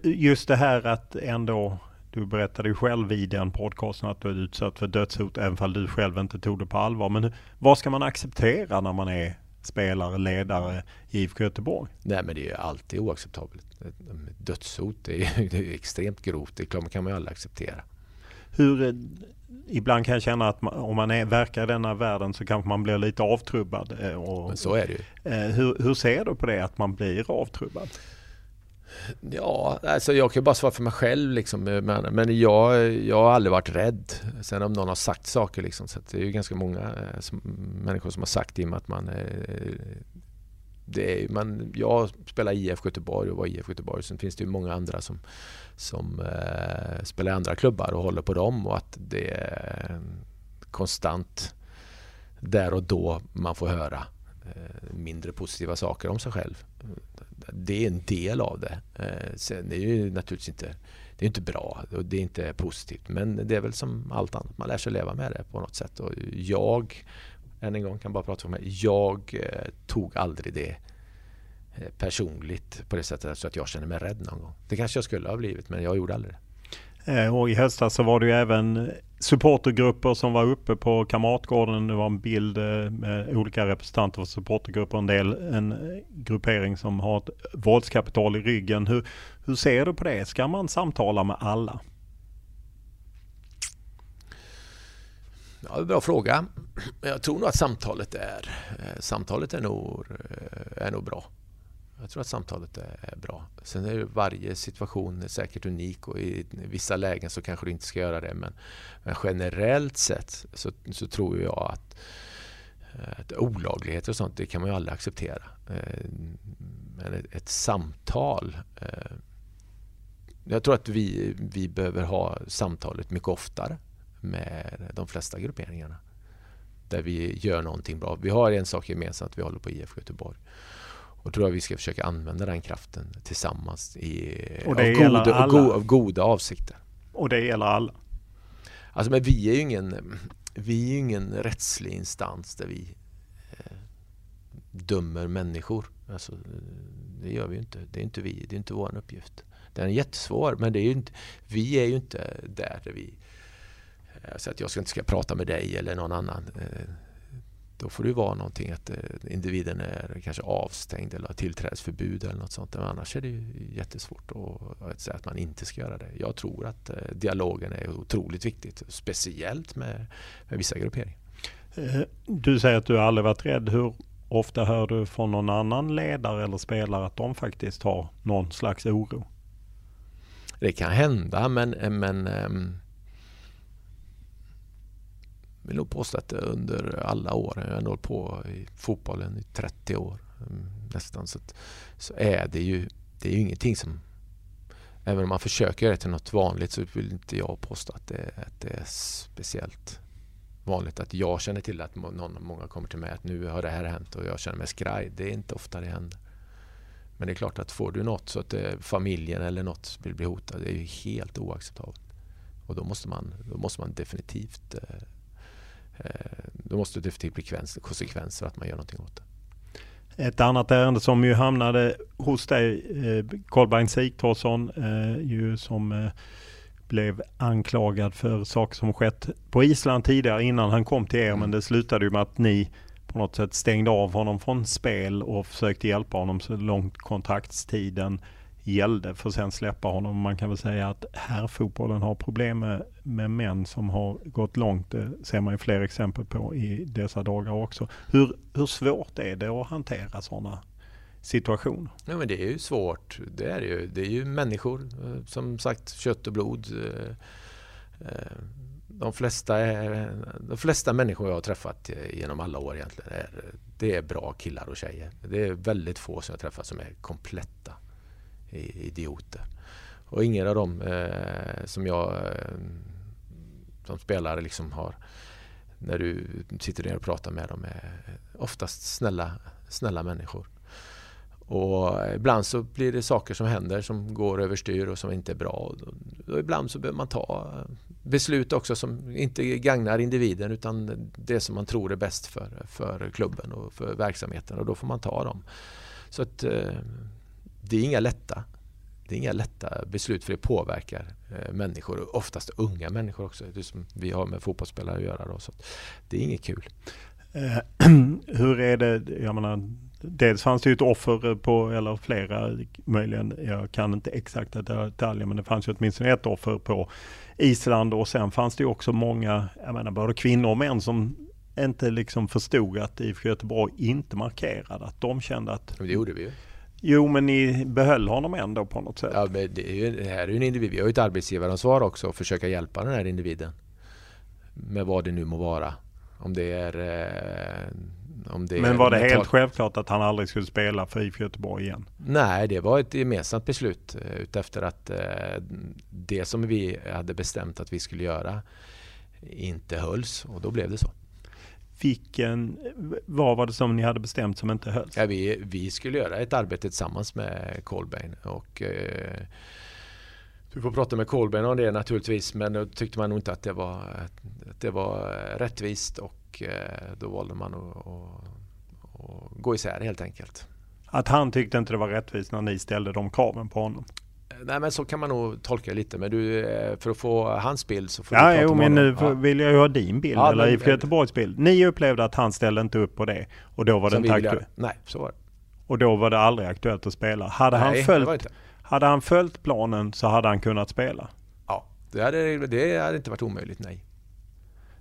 [SPEAKER 2] Just det här att ändå du berättade ju själv i den podcasten att du är utsatt för dödshot även fall du själv inte tog det på allvar. Men vad ska man acceptera när man är spelare, ledare i IFK Göteborg?
[SPEAKER 8] Nej men det är ju alltid oacceptabelt. Dödshot är ju det är extremt grovt. Det kan man ju aldrig acceptera.
[SPEAKER 2] Hur, eh, ibland kan jag känna att man, om man är, verkar i denna världen så kanske man blir lite avtrubbad.
[SPEAKER 8] Eh, och, men så är det ju.
[SPEAKER 2] Eh, hur, hur ser du på det att man blir avtrubbad?
[SPEAKER 8] Ja, alltså jag kan ju bara svara för mig själv liksom. Eh, men, men jag, jag har aldrig varit rädd. Sen om någon har sagt saker liksom. Så det är ju ganska många eh, som, människor som har sagt i mig att man eh, det är, man, jag spelar IF Göteborg och var IF Göteborg. Sen finns det ju många andra som, som eh, spelar i andra klubbar och håller på dem och att det är konstant där och då man får höra eh, mindre positiva saker om sig själv det är en del av det. Eh, sen är det ju naturligtvis inte, det är inte bra och det är inte positivt. Men det är väl som allt annat, man lär sig leva med det på något sätt. Och jag, än en gång kan bara prata för mig, jag eh, tog aldrig det eh, personligt på det sättet så att jag känner mig rädd någon gång. Det kanske jag skulle ha blivit men jag gjorde aldrig det.
[SPEAKER 2] Och i höstas så var det även supportergrupper som var uppe på Kamratgården. Det var en bild eh, med olika representanter för supportergrupper. En del en eh, gruppering som har ett våldskapital i ryggen. Hur, hur ser du på det? Ska man samtala med alla?
[SPEAKER 8] Ja, bra fråga. Jag tror nog att samtalet är, eh, samtalet är, nog, är nog bra. Jag tror att samtalet är bra. Sen är varje situation säkert unik och i vissa lägen så kanske du inte ska göra det. Men, men generellt sett så, så, tror jag att, att olagligheter och sånt, det kan man ju aldrig acceptera. Eh, men ett, ett samtal eh, jag tror att vi, vi behöver ha samtalet mycket oftare med de flesta grupperingarna. Där vi gör någonting bra. Vi har en sak gemensamt, vi håller på IF Göteborg. Och tror jag vi ska försöka använda den kraften tillsammans i,
[SPEAKER 2] och det
[SPEAKER 8] av, goda, alla. Go, av goda avsikter.
[SPEAKER 2] Och det gäller alla?
[SPEAKER 8] Alltså men vi är ju ingen, vi är ingen rättslig instans där vi eh, dömer människor. Alltså, det gör vi ju inte. Det är inte vi, det är inte vår uppgift. Den är jättesvår men det är inte, vi är ju inte där, där vi eh, så att jag ska inte ska prata med dig eller någon annan. Eh, då får det vara någonting att eh, individen är kanske avstängd eller har tillträdesförbud eller något sånt. Men annars är det ju jättesvårt att säga att man inte ska göra det. Jag tror att eh, dialogen är otroligt viktigt, speciellt med, med vissa grupperingar.
[SPEAKER 2] Eh, du säger att du aldrig varit rädd. Hur ofta hör du från någon annan ledare eller spelare att de faktiskt har någon slags oro?
[SPEAKER 8] Det kan hända men, men ehm, vill nog påstå att under alla år, jag har ändå hållit på i fotbollen i 30 år mm, nästan, så, att, så är det ju det är ju ingenting som Även om man försöker göra det till något vanligt så vill inte jag påstå att det, att det är speciellt vanligt att jag känner till att någon, många kommer till mig att nu har det här hänt och jag känner mig skraj. Det är inte ofta det händer. Men det är klart att får du något så att eh, familjen eller något vill bli hotad, det är ju helt oacceptabelt. Och då måste man, då måste man definitivt eh då måste det definitivt bli konsekvenser att man gör någonting åt det.
[SPEAKER 2] Ett annat ärende som ju hamnade hos dig, eh, Kolbeinn Sigthorsson, eh, ju som eh, blev anklagad för saker som skett på Island tidigare innan han kom till er. Mm. Men det slutade ju med att ni på något sätt stängde av honom från spel och försökte hjälpa honom så långt kontraktstiden gällde för att sen släppa honom. Man kan väl säga att herrfotbollen har problem med, med män som har gått långt. Det ser man ju fler exempel på i dessa dagar också. Hur, hur svårt är det att hantera sådana situationer?
[SPEAKER 8] Ja, men det är ju svårt. Det är, ju, det är ju människor, eh, som sagt kött och blod. Eh, de flesta, är, de flesta människor jag har träffat genom alla år egentligen är, det är bra killar och tjejer. Det är väldigt få som jag träffat som är kompletta idioter. Och ingen av dem eh, som jag eh, som spelare liksom har när du sitter ner och pratar med dem är oftast snälla, snälla människor. Och ibland så blir det saker som händer som går överstyr och som inte är bra. Och ibland så behöver man ta eh, beslut också som inte gagnar individen utan det som man tror är bäst för, för klubben och för verksamheten och då får man ta dem. Så att eh, det är inga lätta det är inga lätta beslut för det påverkar eh, människor, oftast unga människor också, det som vi har med fotbollsspelare att göra. Då, så det är inget kul.
[SPEAKER 2] Eh, hur är det, jag menar, dels fanns det ju ett offer på, eller flera möjligen, jag kan inte exakta detaljer, men det fanns ju åtminstone ett offer på Island och sen fanns det ju också många, jag menar både kvinnor och män som inte liksom förstod att IFK Göteborg inte markerade, att de kände att...
[SPEAKER 8] Men det gjorde vi ju.
[SPEAKER 2] Jo, men ni behöll honom ändå på något sätt.
[SPEAKER 8] Ja, men det, är ju, det här är ju en individ. Vi har ju ett arbetsgivaransvar också att försöka hjälpa den här individen. Med vad det nu må vara. Om det är... Eh, om det
[SPEAKER 2] men var det helt självklart att han aldrig skulle spela för IFK Göteborg igen?
[SPEAKER 8] Nej, det var ett gemensamt beslut eh, utefter att eh, det som vi hade bestämt att vi skulle göra inte hölls och då blev det så.
[SPEAKER 2] Vilken, vad var det som ni hade bestämt som inte hölls?
[SPEAKER 8] Ja, vi, vi skulle göra ett arbete tillsammans med Colbain och eh, du får prata med Colbain om det naturligtvis men då tyckte man nog inte att det var, att det var rättvist och eh, då valde man att, att, att gå isär helt enkelt.
[SPEAKER 2] Att han tyckte inte det var rättvist när ni ställde de kraven på honom?
[SPEAKER 8] Nej men så kan man nog tolka lite. Men du, eh, för att få hans bild så får
[SPEAKER 2] ja,
[SPEAKER 8] du prata
[SPEAKER 2] jo, men
[SPEAKER 8] nu
[SPEAKER 2] ja. vill jag ju ha din bild ja, eller IFK Göteborgs bild. Ni upplevde att han ställde inte upp på det och då var det inte aktuellt.
[SPEAKER 8] Nej, så var det.
[SPEAKER 2] Och då var det aldrig aktuellt att spela. Hade, Nej, han, följt, hade han följt planen så hade han kunnat spela?
[SPEAKER 8] Ja, det hade, det hade inte varit omöjligt, nej.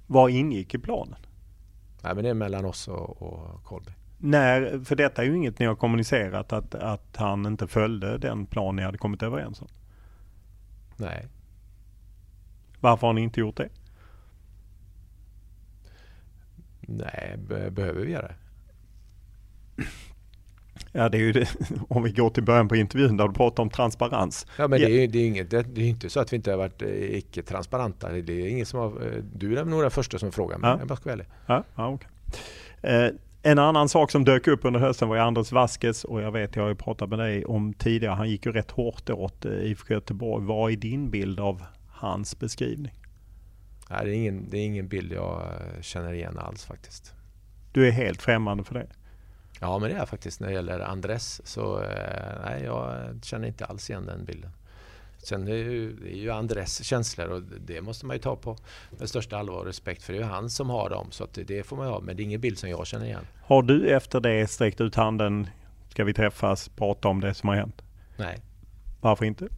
[SPEAKER 2] Vad ingick i planen?
[SPEAKER 8] Nej, men det är mellan oss och, och Kolby.
[SPEAKER 2] När, för detta är ju inget ni har kommunicerat att, att han inte följde den plan ni hade kommit överens om.
[SPEAKER 8] Nej.
[SPEAKER 2] Varför har ni inte gjort det?
[SPEAKER 8] Nej, be behöver vi göra det?
[SPEAKER 2] Ja, det är ju det. Om vi går till början på intervjun där du pratar om transparens.
[SPEAKER 8] Ja, men det är, det är, inget, det, är inte så att vi inte har varit eh, icke-transparenta. Det är ingen som har, eh, du är nog den första som frågar mig. Ja. Jag bara ska vara
[SPEAKER 2] Ja, ja, okay. Eh, en annan sak som dök upp under hösten var ju Andres Vasquez och jag vet, jag har ju pratat med dig om tidigare, han gick ju rätt hårt åt eh, IFK Göteborg. Vad är din bild av hans beskrivning?
[SPEAKER 8] Nej, det, är ingen, det är ingen bild jag eh, känner igen alls faktiskt.
[SPEAKER 2] Du är helt främmande för det?
[SPEAKER 8] Ja, men det är jag faktiskt. När det gäller Andres så eh, nej, jag känner inte alls igen den bilden. Sen är det, ju, det är ju Andres känslor och det måste man ju ta på med största allvar och respekt för det är ju han som har dem. Så att det får man ju ha. Men det är ingen bild som jag känner igen.
[SPEAKER 2] Har du efter det sträckt ut handen? Ska vi träffas, prata om det som har hänt?
[SPEAKER 8] Nej.
[SPEAKER 2] Varför inte?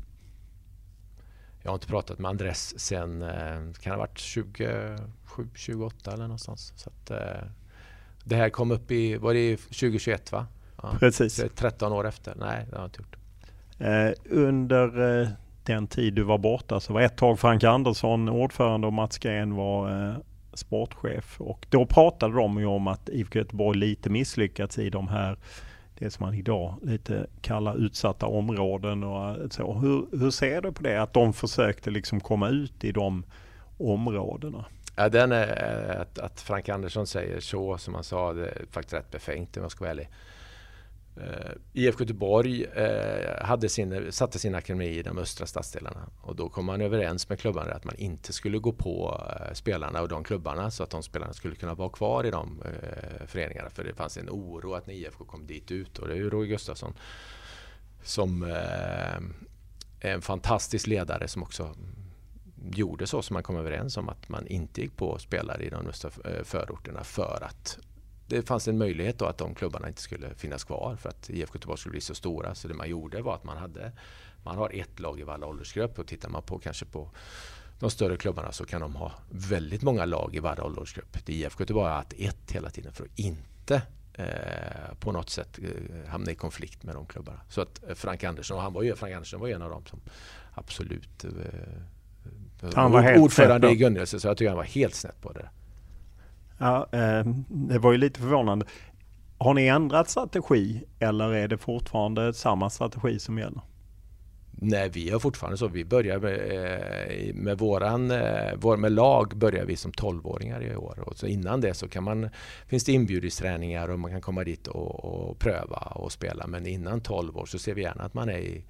[SPEAKER 8] Jag har inte pratat med Andres sen, eh, kan ha varit 27, 28 eller någonstans. Så att, eh, det här kom upp i, var det 2021 va?
[SPEAKER 2] Ja, Precis.
[SPEAKER 8] 13 år efter. Nej, det har jag inte gjort.
[SPEAKER 2] Eh, under eh, den tid du var borta så var ett tag Frank Andersson ordförande och Mats Gren var eh, sportchef. Och då pratade de ju om att IFK Göteborg lite misslyckats i de här det som man idag lite kallar utsatta områden och eh, så. Hur, hur ser du på det? Att de försökte liksom komma ut i de områdena?
[SPEAKER 8] Ja, den är, eh, att, att Frank Andersson säger så som han sa, det är faktiskt rätt befängt om jag ska vara ärlig. Eh, uh, IFK Göteborg uh, hade sin, satte sin akademi i de östra stadsdelarna och då kom man överens med klubbarna att man inte skulle gå på uh, spelarna och de klubbarna så att de spelarna skulle kunna vara kvar i de föreningarna. För det fanns en oro att när IFK kom dit ut och det är ju Roy Gustafsson som är en fantastisk ledare som också gjorde så som man kom överens om att man inte gick på spelare i de östra förorterna för att det fanns en möjlighet då att de klubbarna inte skulle finnas kvar för att IFK Göteborg skulle bli så stora. Så det man gjorde var att man hade man har ett lag i varje åldersgrupp och tittar man på kanske på de större klubbarna så kan de ha väldigt många lag i varje åldersgrupp. Det IFK Göteborg har haft ett hela tiden för att inte eh, på något sätt eh, hamna i konflikt med de klubbarna. Så att eh, Frank Andersson, och han var ju, Frank Andersson var en av dem som absolut eh,
[SPEAKER 2] han var helt
[SPEAKER 8] ordförande i Gunnelse så jag tycker han var helt snett på det.
[SPEAKER 2] Ja, eh, det var ju lite förvånande. Har ni ändrat strategi eller är det fortfarande samma strategi som gäller?
[SPEAKER 8] Nej, vi har fortfarande så. Vi börjar med, eh, med våran, eh, vår, med lag börjar vi som 12-åringar i år. Och så innan det så kan man, finns det inbjudningsträningar och man kan komma dit och, och pröva och spela. Men innan 12 år så ser vi gärna att man är i,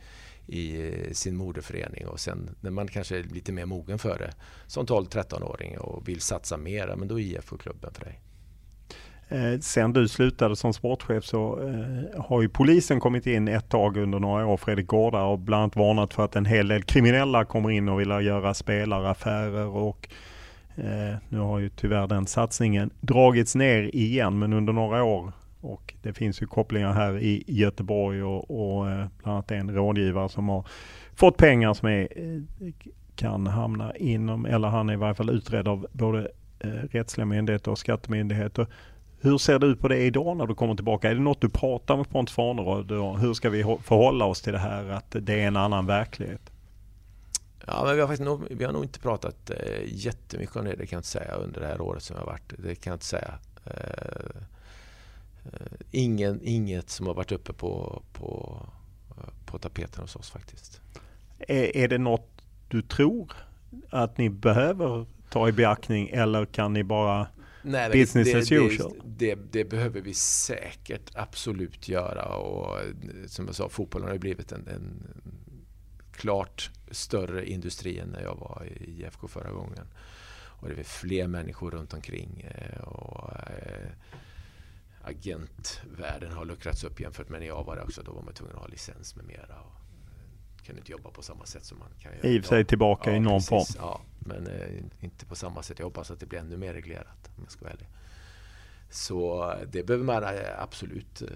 [SPEAKER 8] i eh, sin moderförening och sen när man kanske är lite mer mogen för det som 12-13-åring och vill satsa mer, men då är IFK-klubben för dig.
[SPEAKER 2] Eh, sen du slutade som sportchef så eh, har ju polisen kommit in ett tag under några år, Fredrik Gårda, och bland annat varnat för att en hel del kriminella kommer in och vill göra spelaraffärer och eh, nu har ju tyvärr den satsningen dragits ner igen, men under några år och det finns ju kopplingar här i Göteborg och, och eh, bland annat en rådgivare som har fått pengar som är, eh, kan hamna inom, eller han är i varje fall utredd av både eh, rättsliga myndigheter och skattemyndigheter. Hur ser du på det idag när du kommer tillbaka? Är det något du pratar med Pontus Farneröd Hur ska vi förhålla oss till det här att det är en annan verklighet?
[SPEAKER 8] Ja, men vi, har faktiskt nog, vi har nog inte pratat eh, jättemycket om det, det kan jag inte säga, under det här året som jag har varit. Det kan jag inte säga. Eh, ingen, inget som har varit uppe på, på, på tapeten hos oss faktiskt.
[SPEAKER 2] Är, är det något du tror att ni behöver ta i beaktning eller kan ni bara Nej, business det, as usual?
[SPEAKER 8] Det, det, det, behöver vi säkert absolut göra och som jag sa, fotbollen har ju blivit en, en klart större industri än när jag var i IFK förra gången. Och det är fler människor runt omkring. Eh, och, eh, agentvärlden har luckrats upp jämfört med när jag var där också. Då var man tvungen att ha licens med mera. Och eh, kunde inte jobba på samma sätt som man kan göra
[SPEAKER 2] I och sig tillbaka
[SPEAKER 8] ja,
[SPEAKER 2] i någon
[SPEAKER 8] precis,
[SPEAKER 2] form.
[SPEAKER 8] Ja, men eh, inte på samma sätt. Jag hoppas att det blir ännu mer reglerat om jag ska vara ärlig. Så eh, det behöver man eh, absolut eh,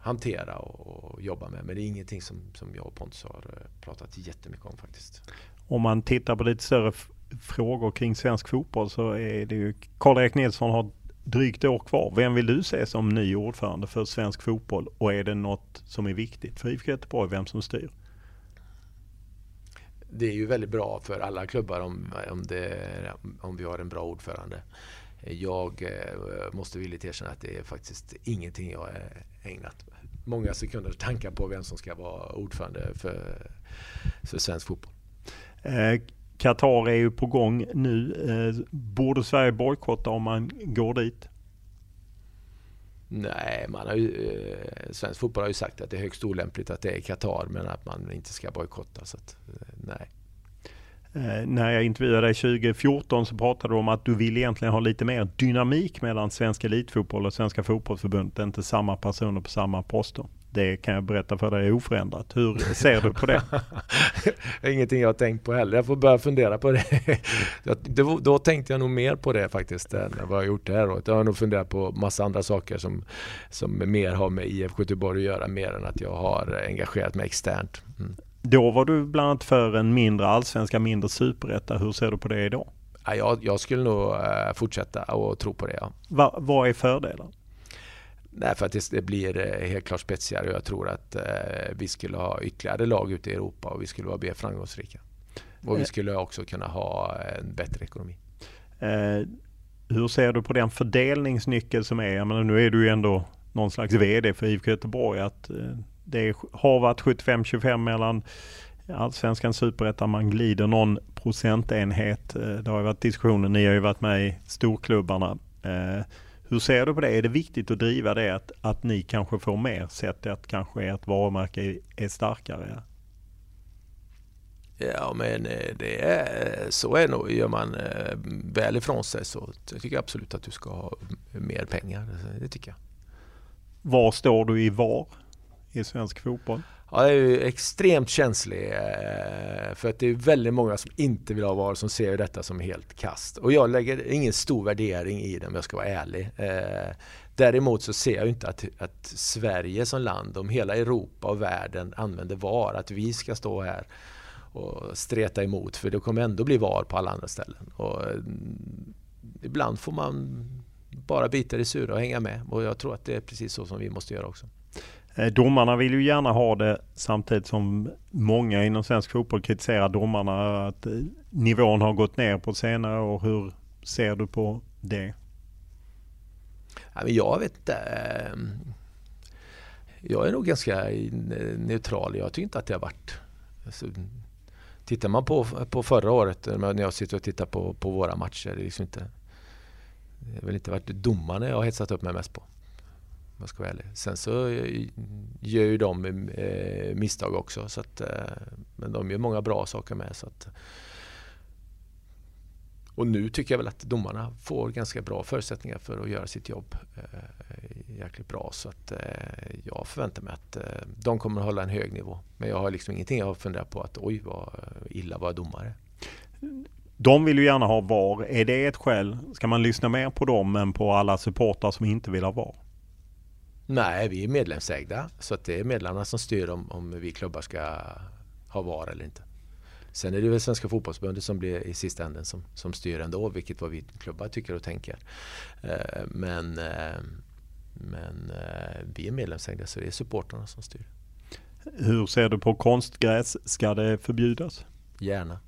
[SPEAKER 8] hantera och, och, jobba med. Men det är ingenting som, som jag och Pontus har pratat jättemycket om faktiskt.
[SPEAKER 2] Om man tittar på lite större frågor kring svensk fotboll så är det ju Karl-Erik Nilsson har drygt år kvar. Vem vill du se som ny ordförande för svensk fotboll? Och är det något som är viktigt för IFK Göteborg, vem som styr?
[SPEAKER 8] Det är ju väldigt bra för alla klubbar om, om, det, om vi har en bra ordförande. Jag eh, måste villigt erkänna att det är faktiskt ingenting jag är ägnat många sekunder tankar på vem som ska vara ordförande för, för svensk fotboll.
[SPEAKER 2] Eh, Qatar är ju på gång nu. Eh, borde Sverige bojkotta om man går dit?
[SPEAKER 8] Nej, man har ju, eh, svensk fotboll har ju sagt att det är högst olämpligt att det är Qatar men att man inte ska bojkotta. Så att, eh, nej.
[SPEAKER 2] Eh, när jag intervjuade dig 2014 så pratade du om att du vill egentligen ha lite mer dynamik mellan svensk elitfotboll och Svenska fotbollsförbundet. Inte samma personer på samma poster. Det kan jag berätta för dig är oförändrat. Hur ser du på det?
[SPEAKER 8] Ingenting jag har tänkt på heller. Jag får börja fundera på det. Då tänkte jag nog mer på det faktiskt än vad jag har gjort det här året. Jag har nog funderat på massa andra saker som, som mer har med IFK Göteborg att göra mer än att jag har engagerat mig externt. Mm.
[SPEAKER 2] Då var du bland annat för en mindre allsvenska, mindre superetta. Hur ser du på det idag?
[SPEAKER 8] Ja, jag, jag skulle nog uh, fortsätta och tro på det. Ja.
[SPEAKER 2] Va, vad är fördelen?
[SPEAKER 8] Nej, för att det, det, blir eh, helt klart spetsigare och jag tror att uh, vi skulle ha ytterligare lag ute i Europa och vi skulle vara mer framgångsrika. Och vi skulle också kunna ha en bättre ekonomi.
[SPEAKER 2] Eh, hur ser du på den fördelningsnyckel som är? Jag menar, nu är du ju ändå någon slags VD för IFK Göteborg. Att, eh, det har varit 75-25 mellan Allsvenskan, Superettan, man glider någon procentenhet. Eh, det har varit diskussioner, ni har ju varit med i storklubbarna. Eh, hur ser du på det? Är det viktigt att driva det att, att ni kanske får mer sett att kanske ert varumärke är starkare?
[SPEAKER 8] Ja men eh, det är, så är nog, gör man väl ifrån sig så tycker jag absolut att du ska ha mer pengar. Det tycker jag.
[SPEAKER 2] Var står du i VAR i svensk fotboll?
[SPEAKER 8] Ja, jag är ju extremt känslig eh, för att det är väldigt många som inte vill ha VAR som ser detta som helt kast. Och jag lägger ingen stor värdering i det om jag ska vara ärlig. Eh, däremot så ser jag inte att, att Sverige som land, om hela Europa och världen använder VAR, att vi ska stå här och streta emot för det kommer ändå bli VAR på alla andra ställen. Och, mm, ibland får man bara bita i sura och hänga med och jag tror att det är precis så som vi måste göra också.
[SPEAKER 2] Eh, domarna vill ju gärna ha det samtidigt som många inom svensk fotboll kritiserar domarna att eh, nivån har gått ner på senare år. Hur ser du på det?
[SPEAKER 8] Jag vet inte. Ehm, jag är nog ganska neutral. Jag tycker inte att det har varit... Alltså, tittar man på, på förra året eh, när jag sitter och tittar på, på våra matcher. Det, är liksom inte, det har väl inte varit domarna jag har hetsat upp mig mest på jag ska vara ärlig. Sen så gör ju de eh, misstag också. Så att, eh, men de gör många bra saker med. Så att, och nu tycker jag väl att domarna får ganska bra förutsättningar för att göra sitt jobb eh, jäkligt bra. Så att eh, jag förväntar mig att eh, de kommer att hålla en hög nivå. Men jag har liksom ingenting jag funderar på att oj vad illa var domare.
[SPEAKER 2] De vill ju gärna ha VAR. Är det ett skäl? Ska man lyssna mer på dem än på alla supportrar som inte vill ha VAR?
[SPEAKER 8] Nej, vi är medlemsägda så att det är medlemmarna som styr om, om vi klubbar ska ha VAR eller inte. Sen är det väl Svenska fotbollsförbundet som blir i sista änden som, som styr ändå vilket vad vi klubbar tycker och tänker. Eh, men eh, men eh, vi är medlemsägda så det är supporterna som styr.
[SPEAKER 2] Hur ser du på konstgräs? Ska det förbjudas?
[SPEAKER 8] Gärna.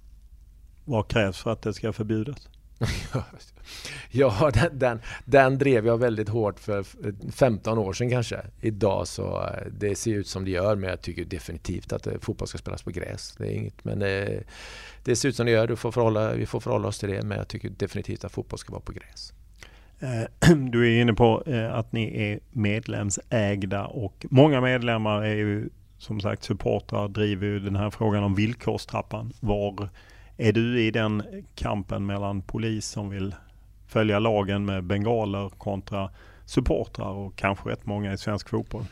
[SPEAKER 2] Vad krävs för att det ska förbjudas?
[SPEAKER 8] ja, den, den, den, drev jag väldigt hårt för 15 år sedan kanske. Idag så eh, det ser ut som det gör men jag tycker definitivt att eh, fotboll ska spelas på gräs. Det är inget, men det, det ser ut som det gör. Du får förhålla, vi får förhålla oss till det men jag tycker definitivt att fotboll ska vara på gräs.
[SPEAKER 2] Du är inne på att ni är medlemsägda och många medlemmar är ju som sagt supportrar driver ju den här frågan om villkorstrappan. Var är du i den kampen mellan polis som vill följa lagen med bengaler kontra supportrar och kanske rätt många i svensk fotboll?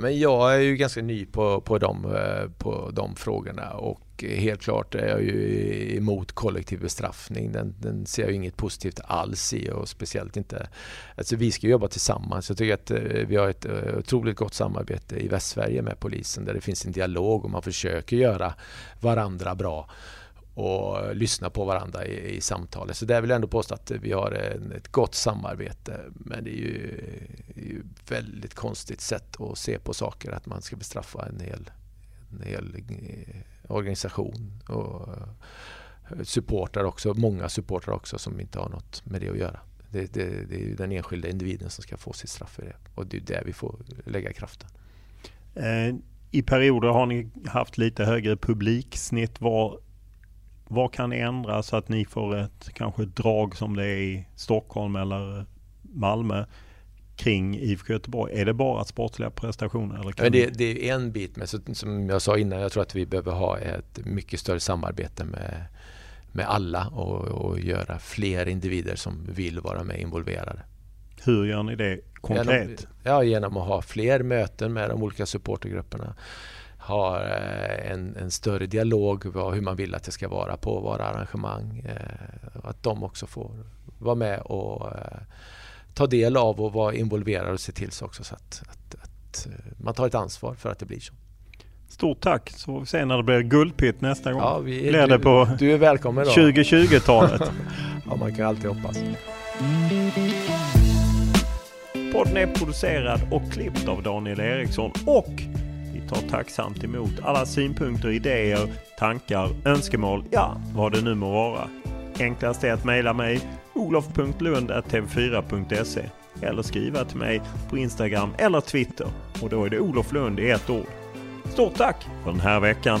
[SPEAKER 8] Men jag är ju ganska ny på, på, de, eh, på de frågorna och helt klart är jag ju emot kollektiv bestraffning. Den, den ser jag inget positivt alls i och speciellt inte... Alltså vi ska jobba tillsammans. Jag tycker att eh, vi har ett eh, otroligt gott samarbete i Västsverige med polisen där det finns en dialog och man försöker göra varandra bra och lyssna på varandra i, i samtalet. Så där vill jag ändå påstå att vi har en, ett gott samarbete. Men det är ju, det är ju väldigt konstigt sätt att se på saker att man ska bestraffa en hel, en hel eh, organisation. Och supportrar också, många supportrar också som inte har något med det att göra. Det, det, det är ju den enskilda individen som ska få sitt straff för det och det är där vi får lägga kraften.
[SPEAKER 2] Eh, I perioder har ni haft lite högre publiksnitt. Var vad kan ni ändra så att ni får ett kanske ett drag som det är i Stockholm eller Malmö kring IFK Göteborg? Är det bara sportsliga prestationer? Eller
[SPEAKER 8] kan det, det, är en bit, men som jag sa innan, jag tror att vi behöver ha ett mycket större samarbete med, med alla och, och göra fler individer som vill vara med involverade.
[SPEAKER 2] Hur gör ni det konkret? Genom,
[SPEAKER 8] ja, genom att ha fler möten med de olika supportergrupperna har eh, en, en, större dialog hur man vill att det ska vara på våra arrangemang. Eh, att de också får vara med och eh, ta del av och vara involverade och se till så också så att, att, att, man tar ett ansvar för att det blir så.
[SPEAKER 2] Stort tack så får vi se när det blir guldpitt nästa gång.
[SPEAKER 8] Ja, vi,
[SPEAKER 2] blir
[SPEAKER 8] du,
[SPEAKER 2] på
[SPEAKER 8] du är välkommen
[SPEAKER 2] 2020-talet.
[SPEAKER 8] ja, man kan alltid hoppas.
[SPEAKER 2] Podden är producerad och klippt av Daniel Eriksson och tar tacksamt emot alla synpunkter, idéer, tankar, önskemål, ja vad det nu må vara. Enklast är att mejla mig olof.lund.tv4.se eller skriva till mig på Instagram eller Twitter och då är det Olof Lund i ett ord. Stort tack för den här veckan!